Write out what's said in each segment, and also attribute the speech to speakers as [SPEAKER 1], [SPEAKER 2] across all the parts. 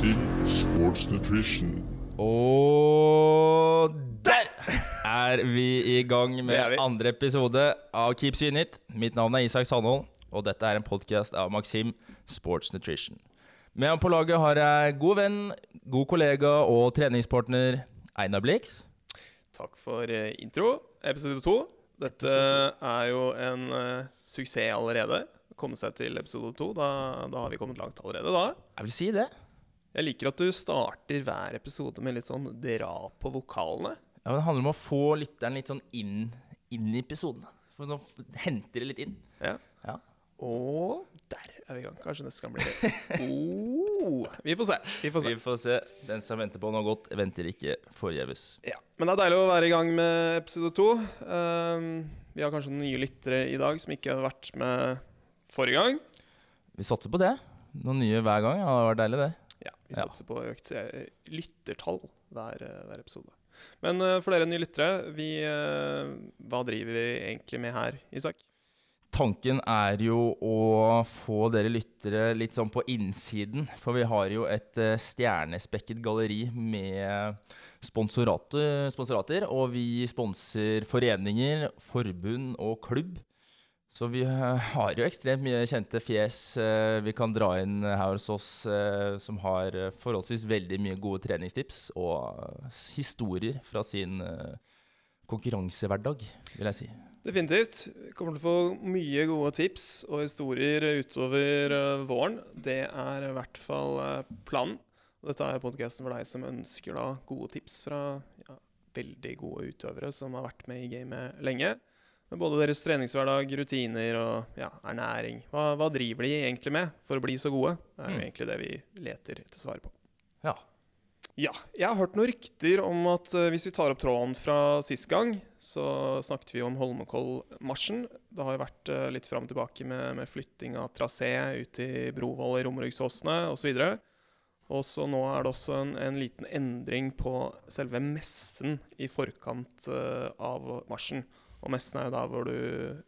[SPEAKER 1] Maxim Sports Nutrition.
[SPEAKER 2] Og der er vi i gang med andre episode av Keep It. Mitt navn er Isak Sandholm, og dette er en podkast av Maxim Sports Nutrition. Med meg på laget har jeg god venn, god kollega og treningspartner Einar Blix.
[SPEAKER 3] Takk for eh, intro. Episode to. Dette er jo en eh, suksess allerede. Komme seg til episode to. Da, da har vi kommet langt allerede, da.
[SPEAKER 2] Jeg vil si det.
[SPEAKER 3] Jeg liker at du starter hver episode med litt sånn dra på vokalene.
[SPEAKER 2] Ja, men det handler om å få lytteren litt sånn inn, inn i episoden. For sånn, henter hente det litt inn.
[SPEAKER 3] Ja.
[SPEAKER 2] Ja.
[SPEAKER 3] Og der er vi i gang. Kanskje neste gang blir det oh, Vi får se. Vi får se.
[SPEAKER 2] Vi får se. Den som venter på noe godt, venter ikke forgjeves.
[SPEAKER 3] Ja, Men det er deilig å være i gang med episode to. Um, vi har kanskje noen nye lyttere i dag som ikke har vært med forrige gang.
[SPEAKER 2] Vi satser på det. Noen nye hver gang. Ja, det vært deilig, det.
[SPEAKER 3] Vi satser på økt lyttertall hver, eh, hver episode. Men uh, for dere nye lyttere, vi, uh, hva driver vi egentlig med her, Isak?
[SPEAKER 2] Tanken er jo å få dere lyttere litt sånn på innsiden. For vi har jo et stjernespekket galleri med sponsorater, sponsorater. Og vi sponser foreninger, forbund og klubb. Så vi eh, har jo ekstremt mye kjente fjes eh, vi kan dra inn her hos oss, eh, som har eh, forholdsvis veldig mye gode treningstips og eh, historier fra sin eh, konkurransehverdag, vil jeg si.
[SPEAKER 3] Definitivt. Vi kommer til å få mye gode tips og historier utover eh, våren. Det er i hvert fall eh, planen. Dette er podkasten for deg som ønsker da gode tips fra ja, veldig gode utøvere som har vært med i gamet lenge. Med både deres treningshverdag, rutiner og ja, ernæring. Hva, hva driver de egentlig med for å bli så gode? Det er jo
[SPEAKER 2] Mm.
[SPEAKER 3] egentlig det vi leter etter svar på.
[SPEAKER 2] Ja.
[SPEAKER 3] Ja, jeg har hørt noen rykter om at eh, hvis vi tar opp tråden fra sist gang, så snakket vi om Holmenkollmarsjen. Det har jo vært eh, litt fram og tilbake med, med flytting av trasé ut i Brovoll i Romeriksåsene osv. Og så nå er det også en, en liten endring på selve messen i forkant eh, av marsjen. Og messen er jo der hvor du,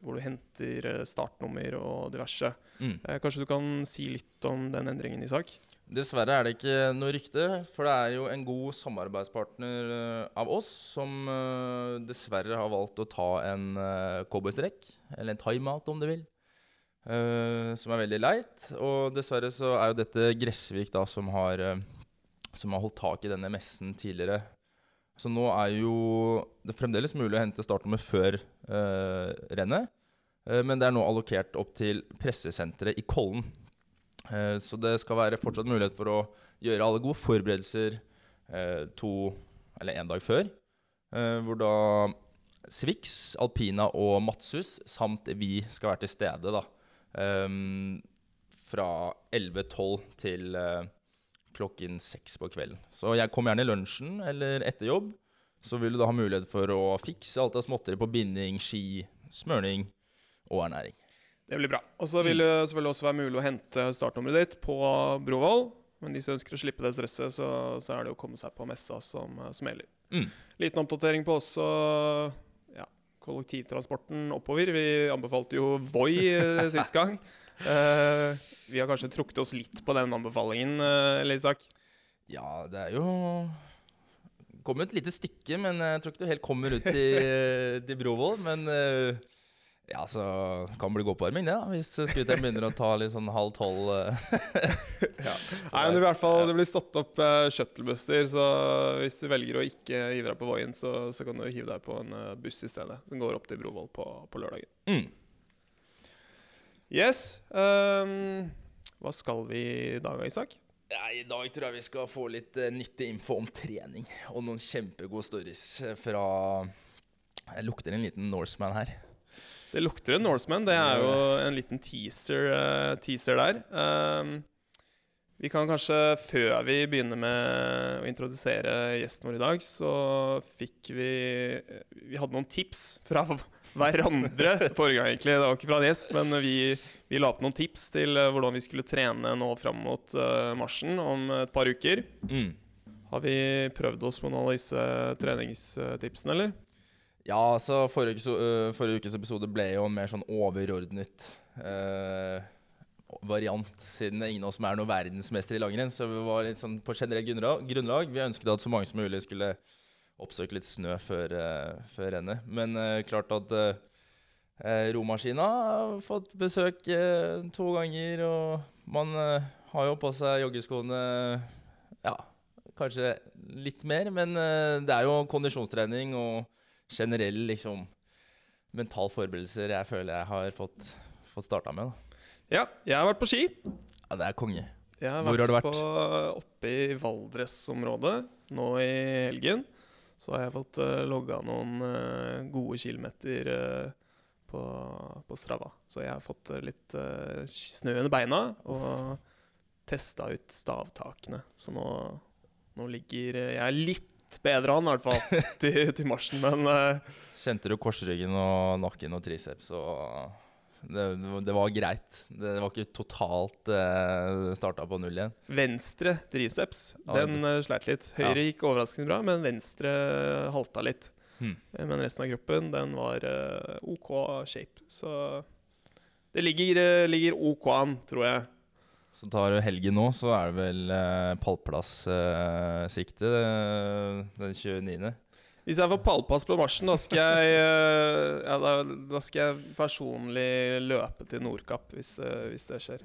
[SPEAKER 3] hvor du henter eh, startnummer og diverse.
[SPEAKER 2] Mm.
[SPEAKER 3] Eh, kanskje du kan si litt om den endringen, Isak?
[SPEAKER 2] Dessverre er det ikke noe rykte, for det er jo en god samarbeidspartner eh, av oss som eh, dessverre har valgt å ta en cowboystrekk, eller en timeout om du vil, Uh, som er veldig leit. Og dessverre så er jo dette Gressvik da som har, uh, som har holdt tak i denne messen tidligere. Så nå er jo det fremdeles mulig å hente startnummer før eh, rennet, eh, men det er nå allokert opp til pressesenteret i Kollen. Eh, Så det skal være fortsatt mulighet for å gjøre alle gode forberedelser eh, to eller én dag før. eh, Hvor da Swix, Alpina og Matsus samt vi skal være til stede, da. Ehm, Fra 11-12 til eh, klokken seks på kvelden. Så jeg kommer gjerne i lunsjen eller etter jobb. Så vil du da ha mulighet for å fikse alt av småtteri på binding, ski, smørning og ernæring.
[SPEAKER 3] Det blir bra. Og så vil det selvfølgelig også være mulig å hente startnummeret ditt på Brovoll. Men de som ønsker å slippe det stresset, så, så er det å komme seg på messa som, som gjelder.
[SPEAKER 2] Mm.
[SPEAKER 3] Liten oppdatering på også ja, kollektivtransporten oppover. Vi anbefalte jo Voi eh, sist gang. Eh, vi har kanskje trukket oss litt på den anbefalingen, eh, eller Isak?
[SPEAKER 2] Ja, det er jo Kom et lite stykke, men jeg tror ikke du helt kommer ut i, til Brovoll. Men uh, ja, så kan bli gåpåarming, det, da. Hvis scooteren begynner å ta litt sånn halv tolv. ja.
[SPEAKER 3] Nei, men i hvert fall Det blir satt opp uh, shuttlebusser, så hvis du velger å ikke hive deg på Voien, så, så kan du hive deg på en buss i stedet, som går opp til Brovoll på, på lørdagen.
[SPEAKER 2] Mm.
[SPEAKER 3] Yes. Um, hva skal vi i dag, Isak?
[SPEAKER 2] I dag tror jeg vi skal få litt eh, nyttig info om trening. Og noen kjempegode stories eh, fra Jeg lukter en liten Norseman her.
[SPEAKER 3] Det lukter en Norseman. Det er jo en liten teaser, uh, teaser der. Um, vi kan kanskje, før vi begynner med å introdusere gjesten vår i dag, så fikk vi Vi hadde noen tips fra hverandre forrige gang, egentlig. Det var ikke fra en gjest, men vi, vi la opp noen tips til eh, hvordan vi skulle trene nå fram mot uh, marsjen om et par uker.
[SPEAKER 2] Mm.
[SPEAKER 3] Har vi prøvd oss på noen av disse treningstipsene, eller?
[SPEAKER 2] Ja, altså forrige, øh, forrige ukes episode ble jo en mer sånn overordnet uh, variant, siden ingen av oss som er noen verdensmester i langrenn. Så vi var litt sånn på generelt grunnlag. Vi ønsket at så mange som mulig skulle oppsøke litt snø før, uh, før rennet. Men uh, klart at uh, romaskina har fått besøk to ganger, og man har jo på seg joggeskoene ja, kanskje litt mer. Men det er jo kondisjonstrening og generell liksom mental forberedelser jeg føler jeg har fått, fått starta med. da.
[SPEAKER 3] Ja, jeg har vært på ski.
[SPEAKER 2] Ja, Det er konge.
[SPEAKER 3] Har
[SPEAKER 2] Hvor har du vært?
[SPEAKER 3] På, oppe i Valdres-området nå i helgen. Så har jeg fått uh, logga noen uh, gode kilometer uh, på, på, Strava. Så jeg har fått litt snø under beina og testa ut stavtakene. Så nå, nå ligger jeg litt bedre an, i hvert fall, til, til marsjen, men
[SPEAKER 2] Kjente du korsryggen og nakken og triceps og det, det, var greit. Det, var ikke totalt uh, eh, starta på null igjen.
[SPEAKER 3] Venstre triceps, den uh, sleit litt. Høyre gikk overraskende bra, men venstre halta litt. Hmm. Men resten av kroppen, den var uh, OK shape. Så det ligger, uh, ligger, OK an, tror jeg.
[SPEAKER 2] Så tar du helgen nå, så er det vel uh, pallplass-sikte den 29.
[SPEAKER 3] Hvis jeg får pallpass på marsjen, da skal jeg, eh, ja, da, da skal jeg personlig løpe til Nordkapp hvis, eh, hvis, det skjer.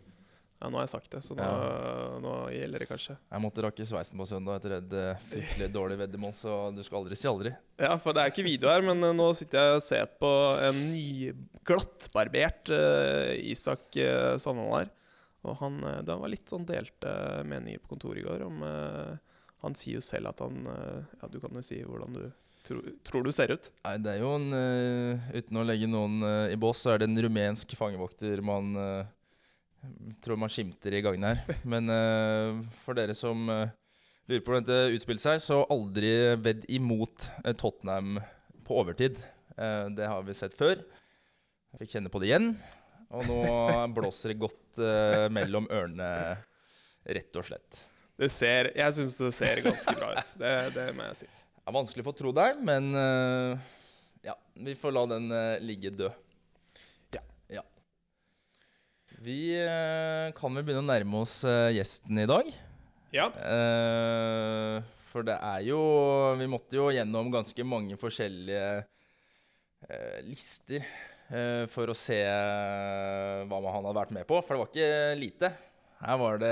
[SPEAKER 3] Ja, Nå har jeg sagt det, så nå, ja. nå gjelder det kanskje.
[SPEAKER 2] Jeg måtte rakke sveisen på søndag etter et uh, fryktelig dårlig veddemål, så du skal aldri si aldri.
[SPEAKER 3] Ja, for det er ikke video her, men uh, nå sitter jeg og ser på en nyglattbarbert uh, Isak uh, Sandvold her. Og han, det var litt sånn delte meninger på kontoret i går om Han sier jo selv at han Ja, du kan jo si hvordan du tro, tror du ser ut?
[SPEAKER 2] Nei, det er jo en uh, Uten å legge noen uh, i bås, så er det en rumensk fangevokter man uh, tror man skimter i gangen her. Men for dere som lurer på hvordan dette utspilte seg, så aldri vedd imot Tottenham på overtid. det har vi sett før. Jeg fikk kjenne på det igjen. Og nå blåser det godt mellom ørene, rett og slett.
[SPEAKER 3] Det ser, jeg syns det ser ganske bra ut. Det, det må jeg si
[SPEAKER 2] er vanskelig for å tro deg, men uh, ja, vi får la den uh, ligge død.
[SPEAKER 3] Ja.
[SPEAKER 2] ja. Vi uh, kan vel begynne å nærme oss gjesten i dag.
[SPEAKER 3] Ja.
[SPEAKER 2] for det er jo Vi måtte jo gjennom ganske mange forskjellige lister for å se hva han hadde vært med på, for det var ikke lite. Her var det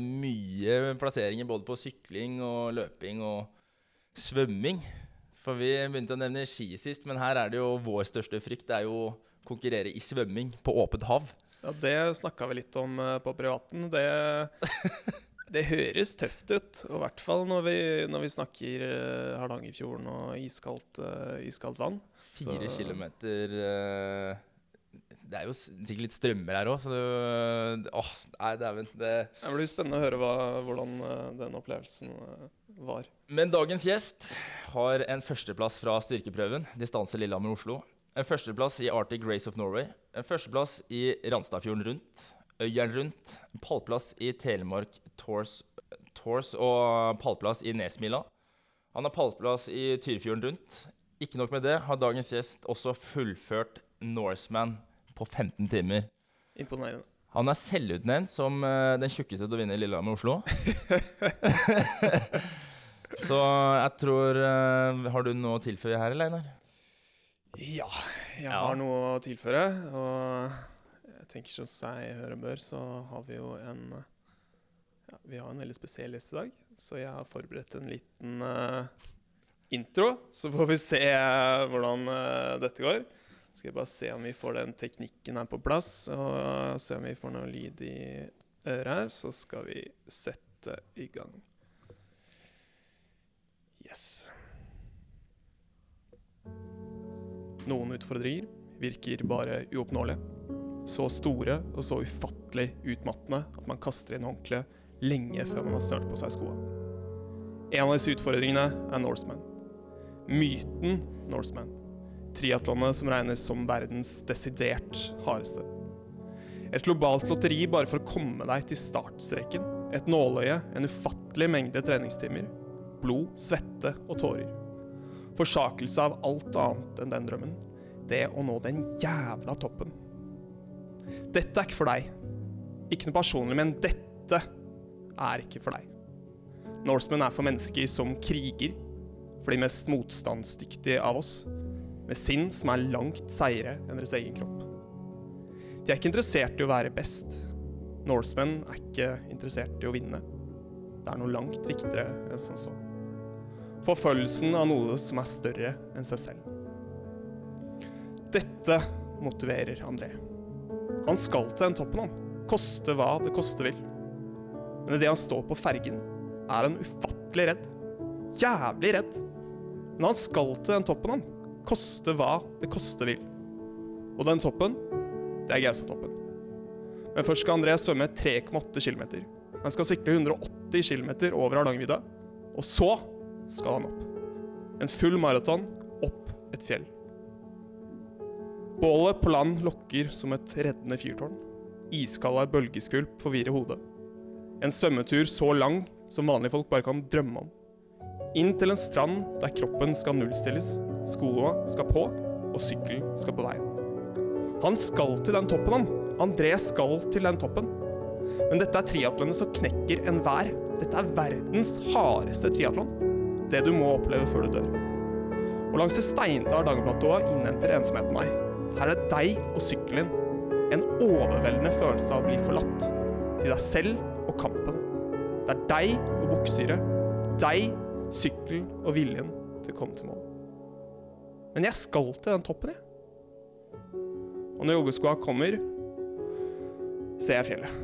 [SPEAKER 2] mye plasseringer både på sykling og løping og svømming. For vi begynte å nevne ski sist, men her er det jo vår største frykt. Det er jo å konkurrere i svømming på åpent hav.
[SPEAKER 3] Ja, det snakka vi litt om uh, på privaten. Det, det, høres tøft ut. Og i hvert fall når vi, når vi snakker uh, Hardangerfjorden og iskaldt, uh, iskaldt vann.
[SPEAKER 2] Fire Så. kilometer uh, det er jo sikkert litt strømmer her òg, så det Åh, nei, dæven. Det,
[SPEAKER 3] det blir spennende å høre hva, hvordan den opplevelsen var.
[SPEAKER 2] Men dagens gjest har en førsteplass fra styrkeprøven, distanse Lillehammer-Oslo. En førsteplass i Arctic Race of Norway. En førsteplass i Ranstadfjorden rundt. Øyeren rundt. En Pallplass i Telemark Tours, Tours og pallplass i Nesmila. Han har pallplass i Tyrifjorden rundt. Ikke nok med det, har dagens gjest også fullført Norseman på 15 timer.
[SPEAKER 3] Imponerende.
[SPEAKER 2] Han er selvutnevnt som uh, den tjukkeste til å vinne Lillehammer-Oslo. Så jeg tror uh, Har du noe å tilføye her, eller, Einar?
[SPEAKER 3] Ja, jeg ja. har noe å tilføre. Og jeg tenker som seg hør og bør, så har vi jo en ja, Vi har en veldig spesiell gjest i dag. Så jeg har forberedt en liten uh, intro. Så får vi se hvordan dette går. Skal jeg bare se om vi får den teknikken her på plass, og se om vi får noe lyd i øret her. Så skal vi sette i gang. Yes. Noen utfordringer virker bare uoppnåelige. Så store og så ufattelig utmattende at man kaster inn håndkleet lenge før man har snørt på seg skoa. En av disse utfordringene er Norseman. Myten Norseman. Triatlonet som regnes som verdens desidert hardeste. Et globalt lotteri bare for å komme deg til startstreken. Et nåløye, en ufattelig mengde treningstimer blod, svette og tårer. Forsakelse av alt annet enn den drømmen. Det å nå den jævla toppen. Dette er ikke for deg. Ikke noe personlig, men dette er ikke for deg. Norsemen er for mennesker som kriger, for de mest motstandsdyktige av oss, med sinn som er langt seigere enn deres egen kropp. De er ikke interessert i å være best. Norsemen er ikke interessert i å vinne. Det er noe langt viktigere enn som så. Forfølgelsen av noe som er større enn seg selv. Dette motiverer André. Han skal til den toppen, han. Koste hva det koste vil. Men idet han står på fergen, er han ufattelig redd. Jævlig redd. Men han skal til den toppen, han. Koste hva det koste vil. Og den toppen, det er Gaustatoppen. Men først skal André svømme 3,8 km. Han skal sykle 180 km over Hardangervidda. Og så skal han opp. En full maraton opp et fjell. Bålet på land lokker som et reddende fyrtårn. Iskalde bølgeskvulp forvirrer hodet. En svømmetur så lang som vanlige folk bare kan drømme om. Inn til en strand der kroppen skal nullstilles, skoene skal på, og sykkelen skal på veien. Han skal til den toppen, han. André skal til den toppen. Men dette er triatlonet som knekker enhver. Dette er verdens hardeste triatlon. Det du må oppleve før du dør. Og langs det steinete Hardangerplatået innhenter ensomheten deg. Her er deg og sykkelen. En overveldende følelse av å bli forlatt. Til deg selv og kampen. Det er deg og bokstyret. Deg, sykkelen og viljen til å komme til mål. Men jeg skal til den toppen, jeg. Og når joggeskoa kommer, ser jeg fjellet.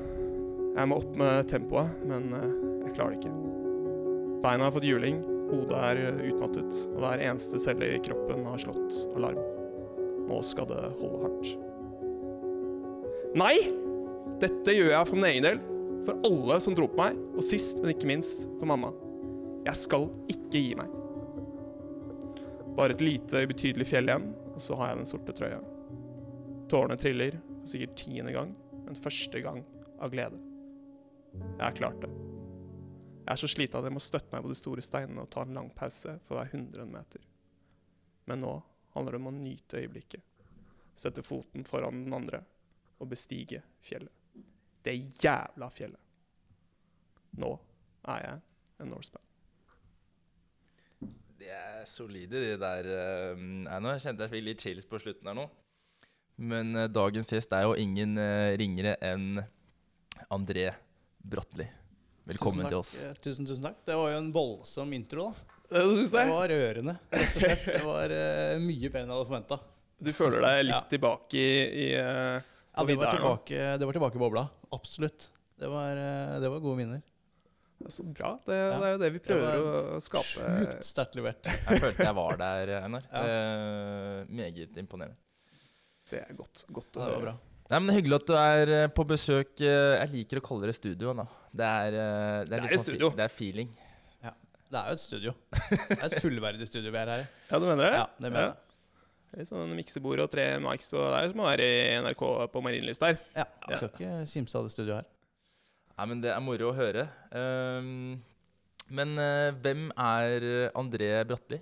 [SPEAKER 3] Jeg må opp med tempoet, men eh, jeg klarer det ikke. Beina har fått juling, hodet er utmattet, og hver eneste celle i kroppen har slått alarm. Nå skal det holde hardt. Nei! Dette gjør jeg for min egen del, for alle som dro på meg, og sist, men ikke minst, for mamma. Jeg skal ikke gi meg. Bare et lite, ubetydelig fjell igjen, og så har jeg den sorte trøya. Tårene triller, sikkert tiende gang, men første gang av glede. Jeg har klart det. Jeg er så sliten at jeg må støtte meg på de store steinene og ta en lang pause for hver hundrede meter. Men nå handler det om å nyte øyeblikket, sette foten foran den andre og bestige fjellet. Det jævla fjellet. Nå er jeg en Norseman.
[SPEAKER 2] De er solide, de der. eh, Nei, nå kjente jeg fikk litt chills på slutten her nå. Men uh, dagens gjest er jo ingen uh, ringere enn André Bratli. Velkommen til oss.
[SPEAKER 4] Tusen, tusen takk. Det var jo en voldsom intro, da.
[SPEAKER 3] Det
[SPEAKER 4] Det
[SPEAKER 3] det?
[SPEAKER 4] var rørende, rett og slett. Det var uh, mye bedre enn jeg hadde forventa.
[SPEAKER 3] Du føler deg litt
[SPEAKER 4] Ja.
[SPEAKER 3] tilbake i, i
[SPEAKER 4] Ja, det var, tilbake, det var tilbake i bobla. Absolutt. Det var, det var gode minner.
[SPEAKER 3] Det Så bra. Det,
[SPEAKER 4] Ja.
[SPEAKER 3] det er jo det vi
[SPEAKER 4] Det
[SPEAKER 3] prøver
[SPEAKER 4] var
[SPEAKER 3] å skape.
[SPEAKER 4] Sjukt sterkt levert.
[SPEAKER 2] Jeg følte jeg var der, Einar.
[SPEAKER 4] Ja.
[SPEAKER 2] Eh, meget imponerende.
[SPEAKER 3] Det er godt, godt å
[SPEAKER 4] Ja, det
[SPEAKER 3] høre.
[SPEAKER 4] bra.
[SPEAKER 2] Nei, men det er Hyggelig at du er eh, på besøk. eh, Jeg liker å kalle det studio. da Det er, det er,
[SPEAKER 3] Det er
[SPEAKER 2] sånn
[SPEAKER 3] studio.
[SPEAKER 2] Det er feeling.
[SPEAKER 4] Det er jo et studio. Det er et fullverdig studio vi er her i.
[SPEAKER 3] Ja, du mener det?
[SPEAKER 4] Ja, det mener jeg.
[SPEAKER 3] Litt sånn miksebord og tre mics og det er som å være i NRK på Marienlyst her.
[SPEAKER 4] Ja, ja. skal ikke kimse av det studioet her.
[SPEAKER 2] Nei, men Det er moro å høre. Um, men uh, hvem er eh, André Bratli?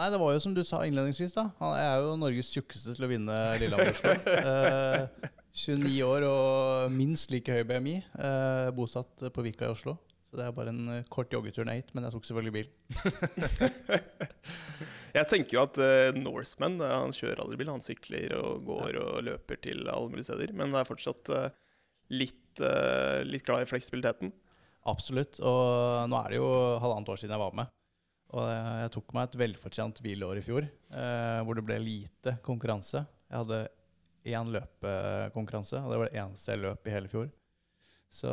[SPEAKER 4] Nei, det var jo som du sa innledningsvis, da. Han er jo Norges tjukkeste til å vinne Lillehammer-Oslo. Eh, 29 år og minst like høy BMI. Uh, bosatt på Vika i Oslo. Så det er bare en kort joggetur ned hit, men jeg tok selvfølgelig bil.
[SPEAKER 3] Jeg tenker jo at uh, Norseman han kjører aldri bil. Han sykler og går og løper til alle mulige steder. Men det er fortsatt eh, litt, uh, litt glad i fleksibiliteten.
[SPEAKER 4] Absolutt. Og nå er det jo halvannet år siden jeg var med. Og jeg tok meg et velfortjent bilår i fjor, eh, hvor det ble lite konkurranse. Jeg hadde én løpekonkurranse, og det var det eneste jeg løp i hele fjor. Så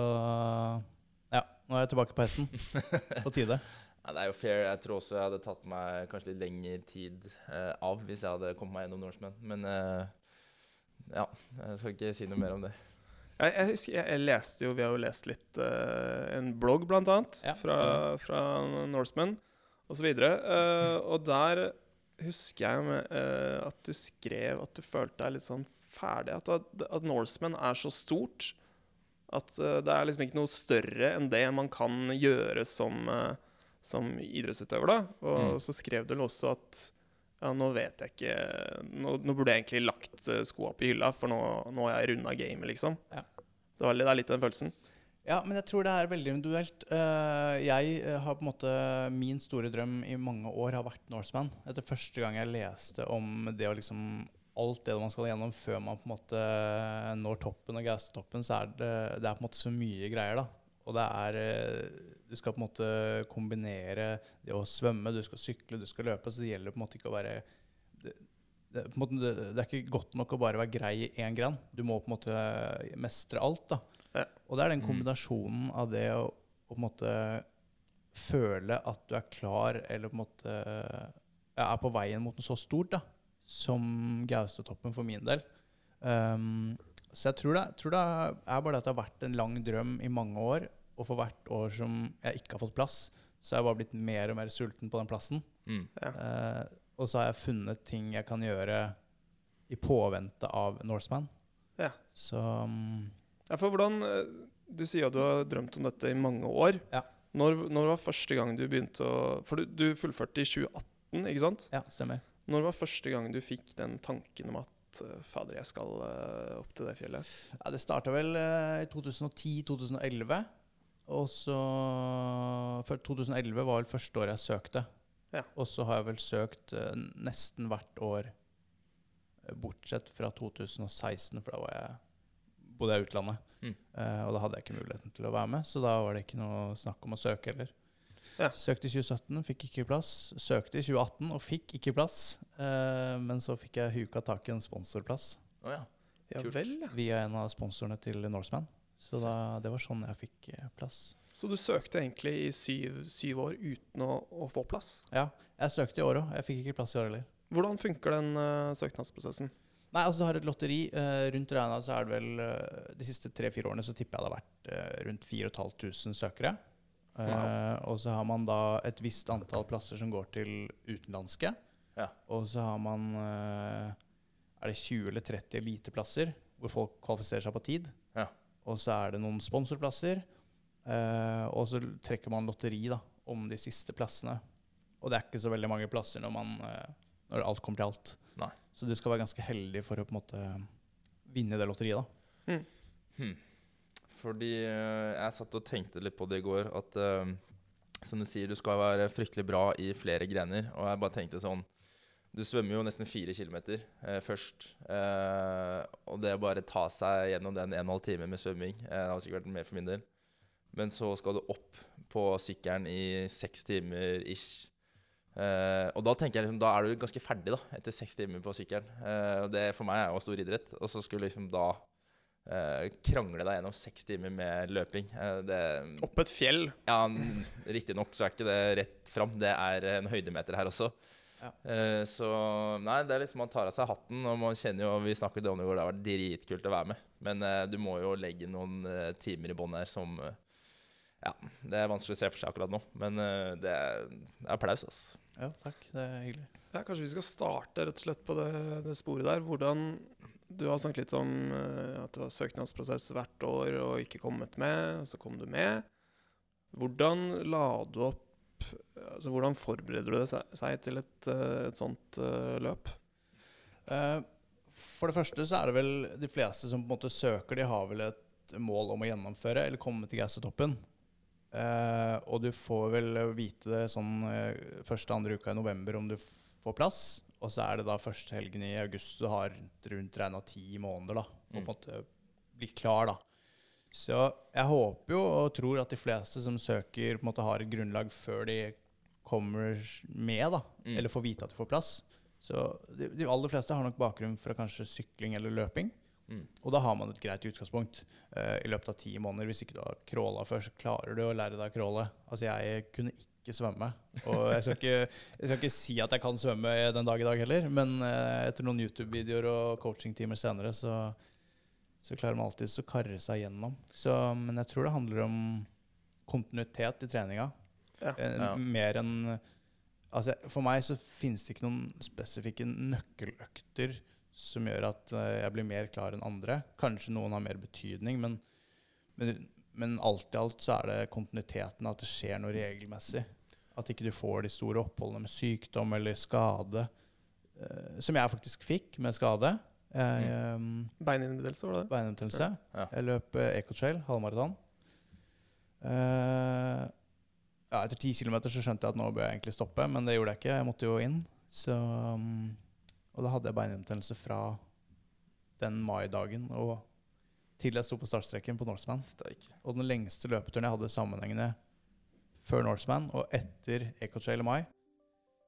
[SPEAKER 4] ja, nå er jeg tilbake på hesten. På tide.
[SPEAKER 2] ja, det er jo fair. Jeg tror også jeg hadde tatt meg kanskje litt lengre tid eh, av hvis jeg hadde kommet meg gjennom Norseman. Men eh, ja, jeg skal ikke si noe mer om det.
[SPEAKER 3] Jeg, jeg husker, jeg, jeg leste jo, Vi har jo lest litt uh, en blogg, blant annet,
[SPEAKER 4] Ja,
[SPEAKER 3] fra, fra Norseman osv. Uh, og der husker jeg med, uh, at du skrev at du følte deg litt sånn ferdig. At, at, at Norseman er så stort at uh, det er liksom ikke noe større enn det man kan gjøre som, som idrettsutøver. da. Og
[SPEAKER 2] Mm.
[SPEAKER 3] så skrev du også at ja, nå vet jeg ikke Nå, nå burde jeg egentlig lagt eh, skoa på hylla, for nå, nå har jeg runda gamet, liksom.
[SPEAKER 4] Ja.
[SPEAKER 3] Det, var, det er litt den følelsen.
[SPEAKER 4] Ja, men jeg tror det er veldig individuelt. Eh, jeg eh, har på en måte Min store drøm i mange år har vært Norseman. Etter første gang jeg leste om det å liksom Alt det man skal gjennom før man på en måte når toppen og gaustetoppen, så er det, det er på en måte så mye greier, da. Og det er eh, Du skal på en måte kombinere det å svømme, du skal sykle, du skal løpe. Så det gjelder på en måte ikke å være det, det, på en måte, det, det er ikke godt nok å bare være grei i én gren. Du må på en måte mestre alt. da.
[SPEAKER 3] Ja.
[SPEAKER 4] Og det er den
[SPEAKER 2] Mm.
[SPEAKER 4] kombinasjonen av det å, å på en måte føle at du er klar, eller på en måte er på veien mot noe så stort, da, som Gaustatoppen for min del. Um, så jeg tror det, tror det er bare det at det har vært en lang drøm i mange år, og for hvert år som jeg ikke har fått plass, så har jeg bare blitt mer og mer sulten på den plassen.
[SPEAKER 2] Mm.
[SPEAKER 4] Eh, og så har jeg funnet ting jeg kan gjøre i påvente av Norseman.
[SPEAKER 3] Ja.
[SPEAKER 4] Så um,
[SPEAKER 3] Ja, for hvordan eh, Du sier at du har drømt om dette i mange år.
[SPEAKER 4] Ja.
[SPEAKER 3] Når, når var første gang du begynte å For du, du fullførte i 2018, ikke sant?
[SPEAKER 4] ja, stemmer.
[SPEAKER 3] Når var første gang du fikk den tanken om at eh, fader, jeg skal opp til det fjellet?
[SPEAKER 4] Ja, det starta vel i 2010-2011. Og så For 2011 var vel første året jeg søkte.
[SPEAKER 3] Ja.
[SPEAKER 4] Og så har jeg vel søkt eh, nesten hvert år, eh, bortsett fra 2016, for da var jeg, bodde jeg i utlandet.
[SPEAKER 2] Mm.
[SPEAKER 4] Uh, og da hadde jeg ikke muligheten til å være med, så da var det ikke noe snakk om å søke heller.
[SPEAKER 3] Ja.
[SPEAKER 4] Søkte i 2017, fikk ikke plass. Søkte i 2018 og fikk ikke plass. Uh, men så fikk jeg huka tak i en sponsorplass
[SPEAKER 2] Oh, ja.
[SPEAKER 3] Ja vel,
[SPEAKER 4] via en av sponsorene til Norseman. Så da, det var sånn jeg fikk eh, plass.
[SPEAKER 3] Så du søkte egentlig i syv, syv år uten å, å få plass.
[SPEAKER 4] Ja, jeg søkte i år òg. Jeg fikk ikke plass i år heller.
[SPEAKER 3] Hvordan funker den uh, søknadsprosessen?
[SPEAKER 4] Nei, altså du har et lotteri. Uh, rundt regna så er det vel uh, De siste tre-fire årene så tipper jeg det har vært rundt 4500 søkere.
[SPEAKER 3] Wow.
[SPEAKER 4] Og så har man da et visst antall plasser som går til utenlandske.
[SPEAKER 2] Ja.
[SPEAKER 4] Og så har man Er det 20 eller 30 eliteplasser hvor folk kvalifiserer seg på tid.
[SPEAKER 2] Ja.
[SPEAKER 4] Og så er det noen sponsorplasser. Uh, og så trekker man lotteri da, om de siste plassene. Og det er ikke så veldig mange plasser når, man, uh, når alt kommer til alt.
[SPEAKER 2] Nei.
[SPEAKER 4] Så du skal være ganske heldig for å på en måte vinne det lotteriet. da.
[SPEAKER 2] Hmm. Fordi uh, jeg satt og tenkte litt på det i går, at som du sier, du skal være fryktelig bra i flere grener. Og jeg bare tenkte sånn Du svømmer jo nesten fire kilometer eh, først. Eh, og det å bare ta seg gjennom den en og en halv time med svømming eh, Det har sikkert vært mer for min del. Men så skal du opp på sykkelen i seks timer ish. Eh, og da tenker jeg liksom, da er du ganske ferdig da, etter seks timer på sykkelen. Eh, og det for meg er jo stor idrett. Og så skulle liksom da eh, krangle deg gjennom seks timer med løping. Det,
[SPEAKER 3] Opp et fjell.
[SPEAKER 2] ja, Riktignok så er ikke det rett fram. Det er en høydemeter her også.
[SPEAKER 4] Ja.
[SPEAKER 2] Eh, så nei, det er liksom man tar av seg hatten, og man kjenner jo Vi snakket om det i går, det har vært dritkult å være med. Men uh, du må jo legge noen uh, timer i bånn her som Ja, det er vanskelig å se for seg akkurat nå, men det, er, det er applaus, altså.
[SPEAKER 4] Ja, takk. Det er hyggelig.
[SPEAKER 3] Ja, kanskje vi skal starte rett og slett på det, det sporet der. Hvordan Du har snakket litt om at du har søknadsprosess hvert år og ikke kommet med. og Så kom du med. Hvordan la du opp Altså Hvordan forbereder du seg, til et, eh, et sånt uh, løp?
[SPEAKER 4] Eh, for det første så er det vel de fleste som på en måte søker, de har vel et mål om å gjennomføre eller komme til Gaustatoppen. Uh, og du får vel vite det sånn uh, første andre uka i november om du får plass. Og så er det da første helgen i august du har rundt, rundt regna ti måneder da, og på en måte bli klar, da. Så jeg håper jo og tror at de fleste som søker, på en måte har et grunnlag før de kommer med, da.
[SPEAKER 2] Mm.
[SPEAKER 4] Eller får vite at de får plass. Så de, de aller fleste har nok bakgrunn fra kanskje sykling eller løping.
[SPEAKER 2] Mm.
[SPEAKER 4] Og da har man et greit utgangspunkt Uh, i løpet av ti måneder. Hvis ikke du har crawla før, så klarer du å lære deg å crawle. Altså, jeg kunne ikke svømme. Og jeg skal ikke, jeg skal ikke si at jeg kan svømme den dag i dag heller, men uh, etter noen YouTube-videoer og coachingtimer senere, så, så klarer man alltid å karre seg gjennom. Så, men jeg tror det handler om kontinuitet i treninga.
[SPEAKER 3] Ja.
[SPEAKER 4] Eh,
[SPEAKER 2] Ja.
[SPEAKER 4] Mer enn Altså, for meg så finnes det ikke noen spesifikke nøkkeløkter som gjør at eh, jeg blir mer klar enn andre. Kanskje noen har mer betydning, men, men, men alt i alt så er det kontinuiteten, at det skjer noe regelmessig. At ikke du får de store oppholdene med sykdom eller skade, eh, som jeg faktisk fikk med skade. Jeg, Um,
[SPEAKER 3] Beininhinnebetennelse, var det det?
[SPEAKER 4] Beininhinnebetennelse.
[SPEAKER 2] Ja.
[SPEAKER 4] Jeg løp eh, Ecotrail, halvmaraton. Eh, ja, etter ti kilometer så skjønte jeg at nå bør jeg egentlig stoppe, men det gjorde jeg ikke. Jeg måtte jo inn. Så, um, og da hadde jeg beinhinnebetennelse fra den maidagen og til jeg sto på startstreken på Norseman. Og den lengste løpeturen jeg hadde sammenhengende før Norseman og etter Ecotrail i mai,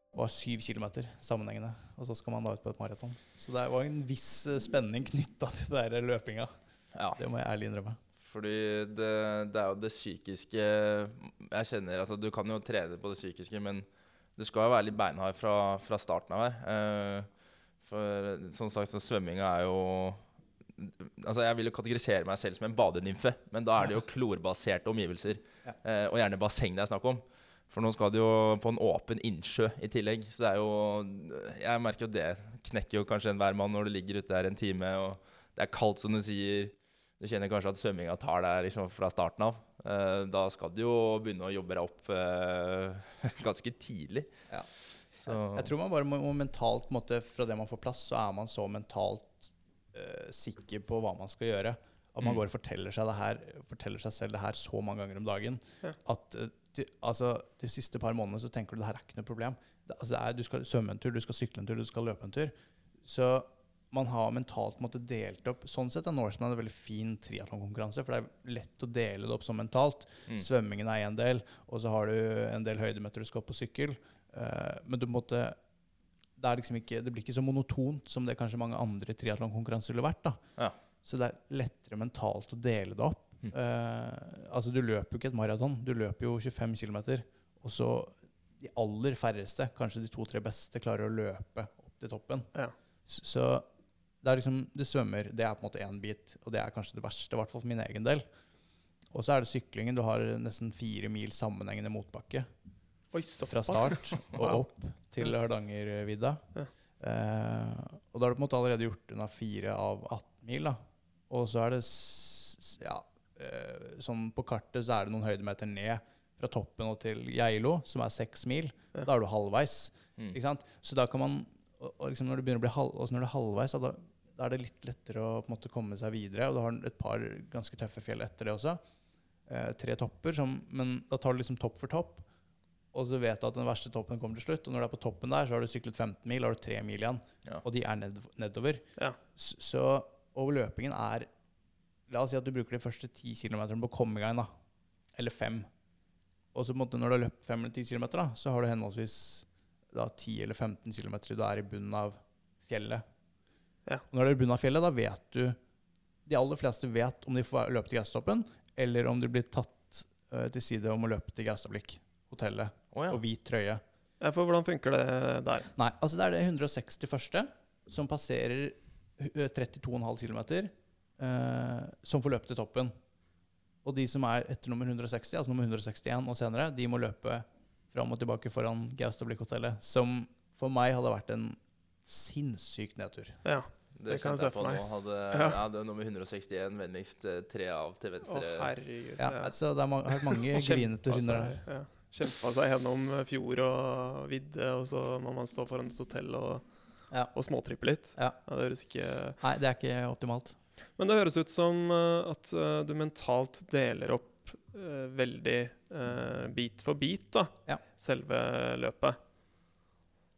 [SPEAKER 4] var syv kilometer sammenhengende. Og så skal man da ut på et maraton. Så det var en viss spenning knytta til den løpinga.
[SPEAKER 2] Ja.
[SPEAKER 4] Det må jeg ærlig innrømme.
[SPEAKER 2] Fordi det, det er jo det psykiske Jeg kjenner Altså, du kan jo trene på det psykiske, men du skal jo være litt beinhard fra, fra starten av her. Eh, for som sagt, så svømminga er jo Altså, jeg vil jo kategorisere meg selv som en badenymfe, men da er det jo klorbaserte omgivelser. Eh, og gjerne basseng det er snakk om. For nå skal det jo på en åpen innsjø i tillegg. Så det er jo Jeg merker jo det knekker jo kanskje enhver mann når du ligger ute der en time, og det er kaldt, som du sier. Du kjenner kanskje at svømminga tar deg liksom fra starten av. Eh, da skal du jo begynne å jobbe deg opp eh, ganske tidlig.
[SPEAKER 4] Ja.
[SPEAKER 2] Så
[SPEAKER 4] Jeg tror man bare må, må mentalt på en måte, Fra det man får plass, så er man så mentalt uh, sikker på hva man skal gjøre. At man
[SPEAKER 2] Mm.
[SPEAKER 4] går og forteller seg, det her, forteller seg selv det her så mange ganger om dagen.
[SPEAKER 3] Ja.
[SPEAKER 4] At de, altså, de siste par månedene så tenker du det her er ikke noe problem. Det, altså, det er, du skal svømme en tur, du skal sykle en tur, du skal løpe en tur. Så man har mentalt på en delt opp Sånn sett er Norseman en veldig fin triatlonkonkurranse, for det er lett å dele det opp sånn mentalt.
[SPEAKER 2] mm.
[SPEAKER 4] Svømmingen er én del, og så har du en del høydemeter du skal opp på sykkel. Uh, men du måtte det, er liksom ikke, det blir ikke så monotont som det kanskje mange andre triatlonkonkurranser ville vært. da.
[SPEAKER 2] Ja.
[SPEAKER 4] Så det er lettere mentalt å dele det opp.
[SPEAKER 2] Mm.
[SPEAKER 4] Uh, altså Du løper jo ikke et maraton, du løper jo 25 km. Og så de aller færreste, kanskje de to-tre beste, klarer å løpe opp til toppen.
[SPEAKER 3] Ja.
[SPEAKER 4] Så det er liksom, du svømmer, det er på en måte én bit, og det er kanskje det verste, i hvert fall for min egen del. Og så er det syklingen. Du har nesten fire mil sammenhengende motbakke
[SPEAKER 3] Oi,
[SPEAKER 4] fra start og opp til Hardangervidda.
[SPEAKER 3] Ja.
[SPEAKER 4] Eh, og da har du på en måte allerede gjort unna fire av 18 mil. da. Og så er det ja, eh, sånn På kartet så er det noen høydemeter ned fra toppen og til Geilo, som er seks mil.
[SPEAKER 3] Ja.
[SPEAKER 4] Da er du halvveis.
[SPEAKER 2] Mm.
[SPEAKER 4] Ikke sant? Så da kan man og, og liksom når det begynner å bli halv, og så når det er halvveis, da, da er det litt lettere å måte komme seg videre. Og du har et par ganske tøffe fjell etter det også. Eh, tre topper, som, men da tar du liksom topp for topp. Og så vet du at den verste toppen kommer til slutt. Og når du er på toppen der, så har du syklet 15 mil, har du tre mil igjen.
[SPEAKER 2] Ja.
[SPEAKER 4] Og de er ned, nedover.
[SPEAKER 3] Ja.
[SPEAKER 4] Så og løpingen er La oss si at du bruker de første 10 kilometerne på å komme i gang, da. Eller fem. Og så på en måte når du har løpt fem eller ti kilometer, da, så har du henholdsvis da 10 eller 15 km du er i bunnen av fjellet.
[SPEAKER 3] Ja.
[SPEAKER 4] Når du er i bunnen av fjellet, da vet du De aller fleste vet om de får løpe til Gaustatoppen, eller om de blir tatt uh, til side om å løpe til Gaustablikk, hotellet,
[SPEAKER 2] oh, ja.
[SPEAKER 4] og hvit trøye.
[SPEAKER 3] Ja, for hvordan funker det der?
[SPEAKER 4] Nei, altså det er det 161. som passerer eh, 32,5 km, uh, som får løpe til toppen. Og de som er etter nummer 160, altså nummer 161 og senere, de må løpe fram og tilbake foran Gaustablikk-hotellet. Som for meg hadde vært en sinnssyk nedtur.
[SPEAKER 3] Ja.
[SPEAKER 2] Det,
[SPEAKER 3] Det kan jeg se
[SPEAKER 2] for på nå. Hadde,
[SPEAKER 3] Ja.
[SPEAKER 2] ja. det er nummer 161, vennligst eh, tre av til venstre.
[SPEAKER 3] Å, herregud.
[SPEAKER 4] Ja, altså det har vært mange grinete runder her.
[SPEAKER 3] Ja. Kjempa seg gjennom fjord og vidde, og så må man stå foran et hotell og,
[SPEAKER 4] Ja.
[SPEAKER 3] og småtrippe litt.
[SPEAKER 4] Ja.
[SPEAKER 3] det høres ikke
[SPEAKER 4] Nei, det er ikke optimalt.
[SPEAKER 3] Men det høres ut som eh, at eh, du mentalt deler opp veldig bit for bit, da.
[SPEAKER 4] Ja.
[SPEAKER 3] Selve løpet.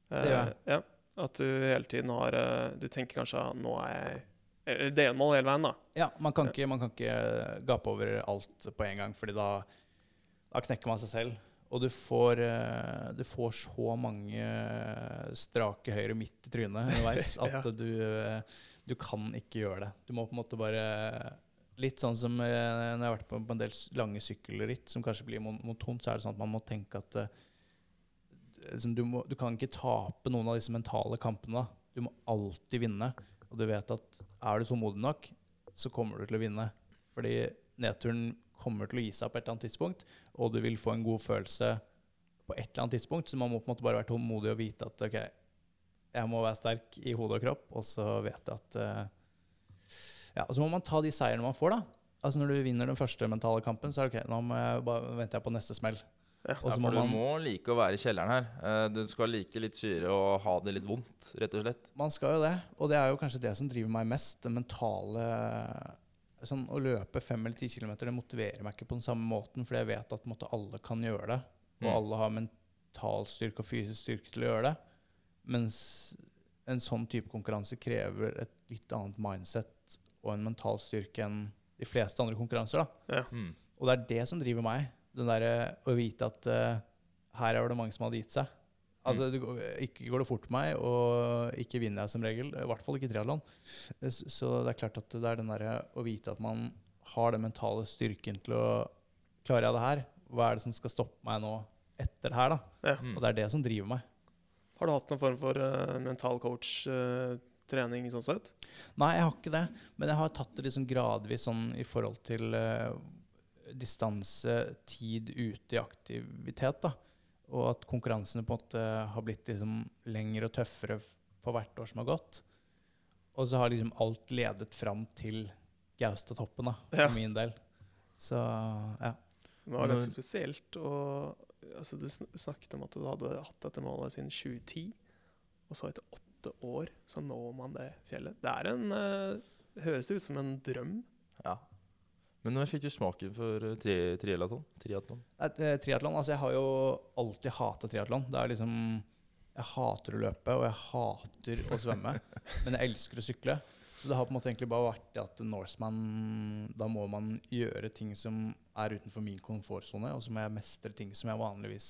[SPEAKER 4] Det gjør jeg.
[SPEAKER 3] Ja, at du hele tiden har eh, Du tenker kanskje at nå er jeg delmål hele veien, da.
[SPEAKER 4] Ja, man kan ikke, man kan ikke gape over alt på en gang, Fordi da, da knekker man seg selv. Og du får, eh, du får så mange strake høyre midt i trynet underveis at
[SPEAKER 3] Ja.
[SPEAKER 4] du, eh, du kan ikke gjøre det. Du må på en måte bare Litt sånn som eh, når jeg har vært på, en del lange sykkelritt, som kanskje blir mon- monotont, så er det sånn at man må tenke at eh, liksom, du, må, du kan ikke tape noen av disse mentale kampene. Du må alltid vinne. Og du vet at er du tålmodig nok, så kommer du til å vinne. Fordi nedturen kommer til å gi seg på et eller annet tidspunkt, og du vil få en god følelse på et eller annet tidspunkt. Så man må på en måte bare være tålmodig og vite at ok, jeg må være sterk i hode og kropp, og så vet jeg at uh, Ja, og så må man ta de seirene man får, da. Altså Når du vinner den første mentale kampen, så er det ok, nå jeg bare, venter jeg på neste smell.
[SPEAKER 3] Ja.
[SPEAKER 2] Ja, for
[SPEAKER 4] må
[SPEAKER 2] du må like å være i kjelleren her. Eh, Du skal like litt syre og ha det litt vondt, rett og slett.
[SPEAKER 4] man skal jo det. Og det er jo kanskje det som driver meg mest. Det mentale sånn, Å løpe fem eller ti kilometer det motiverer meg ikke på den samme måten, fordi jeg vet at måte, alle kan gjøre det. Og
[SPEAKER 2] Mm.
[SPEAKER 4] alle har mental styrke og fysisk styrke til å gjøre det. Mens en sånn type konkurranse krever et litt annet mindset og en mental styrke enn de fleste andre konkurranser. da.
[SPEAKER 2] Mm.
[SPEAKER 4] Og det er det som driver meg. Den derre å vite at uh, her er det mange som hadde gitt seg. Altså, det går, Ikke går det fort for meg, og ikke vinner jeg som regel. I hvert fall ikke triatlon. Så det er klart at det er den der, å vite at man har den mentale styrken til å Klarer jeg det her? Hva er det som skal stoppe meg nå etter det her? da?
[SPEAKER 3] Ja.
[SPEAKER 2] Mm.
[SPEAKER 4] Og det er det som driver meg.
[SPEAKER 3] Har du hatt noen form for uh, mental coach-trening sånn sett?
[SPEAKER 4] Nei, jeg har ikke det. Men jeg har tatt det liksom gradvis sånn i forhold til eh, distanse, tid ute i aktivitet. da. Og at konkurransene på en måte har blitt liksom lengre og tøffere for hvert år som har gått. Og så har liksom alt ledet fram til Gaustatoppen, da,
[SPEAKER 3] Ja.
[SPEAKER 4] for min del. Så ja.
[SPEAKER 3] Det var ganske spesielt. Og altså, du snakket om at du hadde hatt dette målet siden 2010. Og så etter åtte år så når man det fjellet. Det er en uh, Høres ut som en drøm.
[SPEAKER 2] Ja. Men når fikk du smaken for eh, tri triatlon? triatlon?
[SPEAKER 4] Eh, Triatlon, altså jeg har jo alltid hata triatlon. Det er liksom Jeg hater å løpe, og jeg hater å svømme. men jeg elsker å sykle. Så det har på en måte egentlig bare vært det at Norseman Da må man gjøre ting som er utenfor min komfortsone, og så må jeg mestre ting som jeg vanligvis